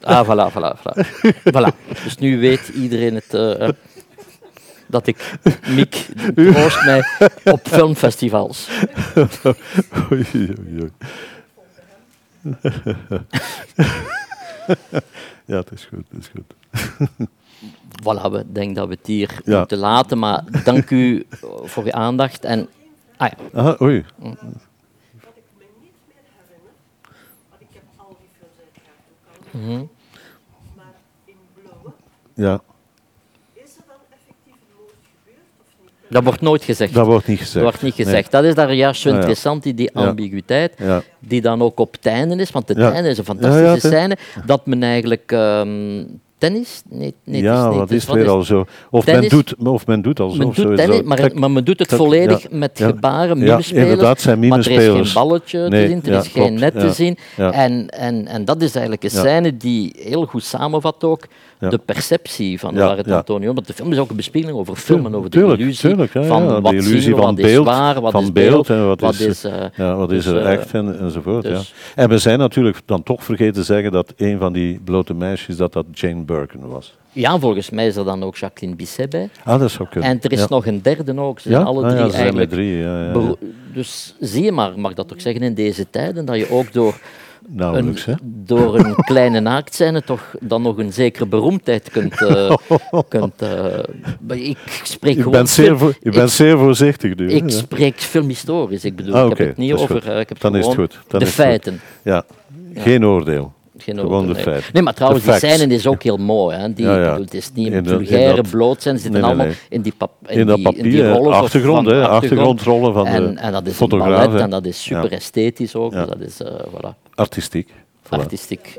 Ah, voilà, voilà, voilà. voilà. Dus nu weet iedereen het, eh, eh, dat ik Miek troost mij op filmfestivals. Oei, oei, oei. ja, het is goed, het is goed. Voilà, we denken dat we het hier Ja. moeten laten, maar dank u voor uw aandacht. En, ah ja, Ah, oei. Wat ik me niet meer herinner, want ik heb al die films uiteraard ook al mhm. maar in Blauwe, Ja, is er dan effectief een moord gebeurd of niet? dat wordt nooit gezegd. dat wordt niet gezegd. Dat wordt niet Nee. gezegd. Dat is daar juist zo Ah, interessant, die, die Ja. ambiguïteit, Ja. die dan ook op het einde is. Want het Ja. einde is een fantastische scène, dat men eigenlijk ehm, tennis... Nee, nee, ja, niet, wat het is weer al zo? Of men, doet, of men doet al zo. Men of zo doet is tennis, dat- maar, men doet het volledig ja, met gebaren, Ja, inderdaad, zijn Maar er is geen balletje Nee, te zien, er is geen klopt, net te zien. En, en, en dat is eigenlijk een scène die heel goed samenvat ook Ja. de perceptie van Ja, waar het ja. Antonio... Want de film is ook een bespiegeling over film en over de Tuurlijk, illusie tuurlijk, ja, van ja, de wat illusie zien van wat beeld, is waar, wat van is beeld en wat is- is... eh, Ja, wat is dus, er eh, echt en, enzovoort. dus- ja. En we zijn natuurlijk dan toch vergeten te zeggen dat een van die blote meisjes dat dat Jane Birkin was. Ja, volgens mij is er dan ook Jacqueline Bisset bij. Ah, dat zou kunnen. En er is ja. nog een derde ook. Ze Ja? zijn alle Ah, drie ja, eigenlijk... drie, ja, ja, ja. Dus zie je maar, mag dat ook zeggen, in deze tijden, dat je ook door Nauwelijks, een, door een kleine naaktscène toch dan nog een zekere beroemdheid kunt... eh, kunt maar ik spreek Je bent zeer, je ik, bent zeer voorzichtig nu. ik spreek filmhistorisch. Ik bedoel, Ah, ik heb het niet dat over... eh, ik heb Dan is het goed, dan de goed. feiten. Ja, geen oordeel. Geen Gewoon oordeel, de nee. feiten. Nee, maar trouwens, De die scène is ook heel mooi. Hè. Die, Ja, ja. het is niet In een dat- in vulgaire dat- blootzijn. Ze zitten Nee, nee, allemaal in die, pap, In dat die, in die papier, rollen of achtergrond, hè, achtergrondrollen van de en, en dat is fotograaf, ballet en dat is super Ja. esthetisch ook. Ja. Dus dat is, voilà, Artistiek. Voilà. artistiek.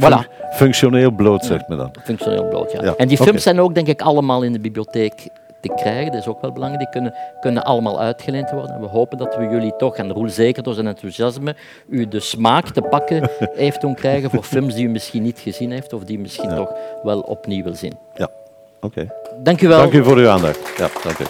Voilà. Fun- Functioneel bloot, zegt men dan. Functioneel bloot, ja. Ja, En die films zijn ook, denk ik, allemaal in de bibliotheek te krijgen. Dat is ook wel belangrijk. Die kunnen, kunnen allemaal uitgeleend worden. En we hopen dat we jullie toch, en Roel zeker door zijn enthousiasme, u de smaak te pakken heeft doen krijgen voor films die u misschien niet gezien heeft of die u misschien Ja. toch wel opnieuw wil zien. Ja, oké. Dank u wel. Dank u voor uw aandacht. Ja, dank u.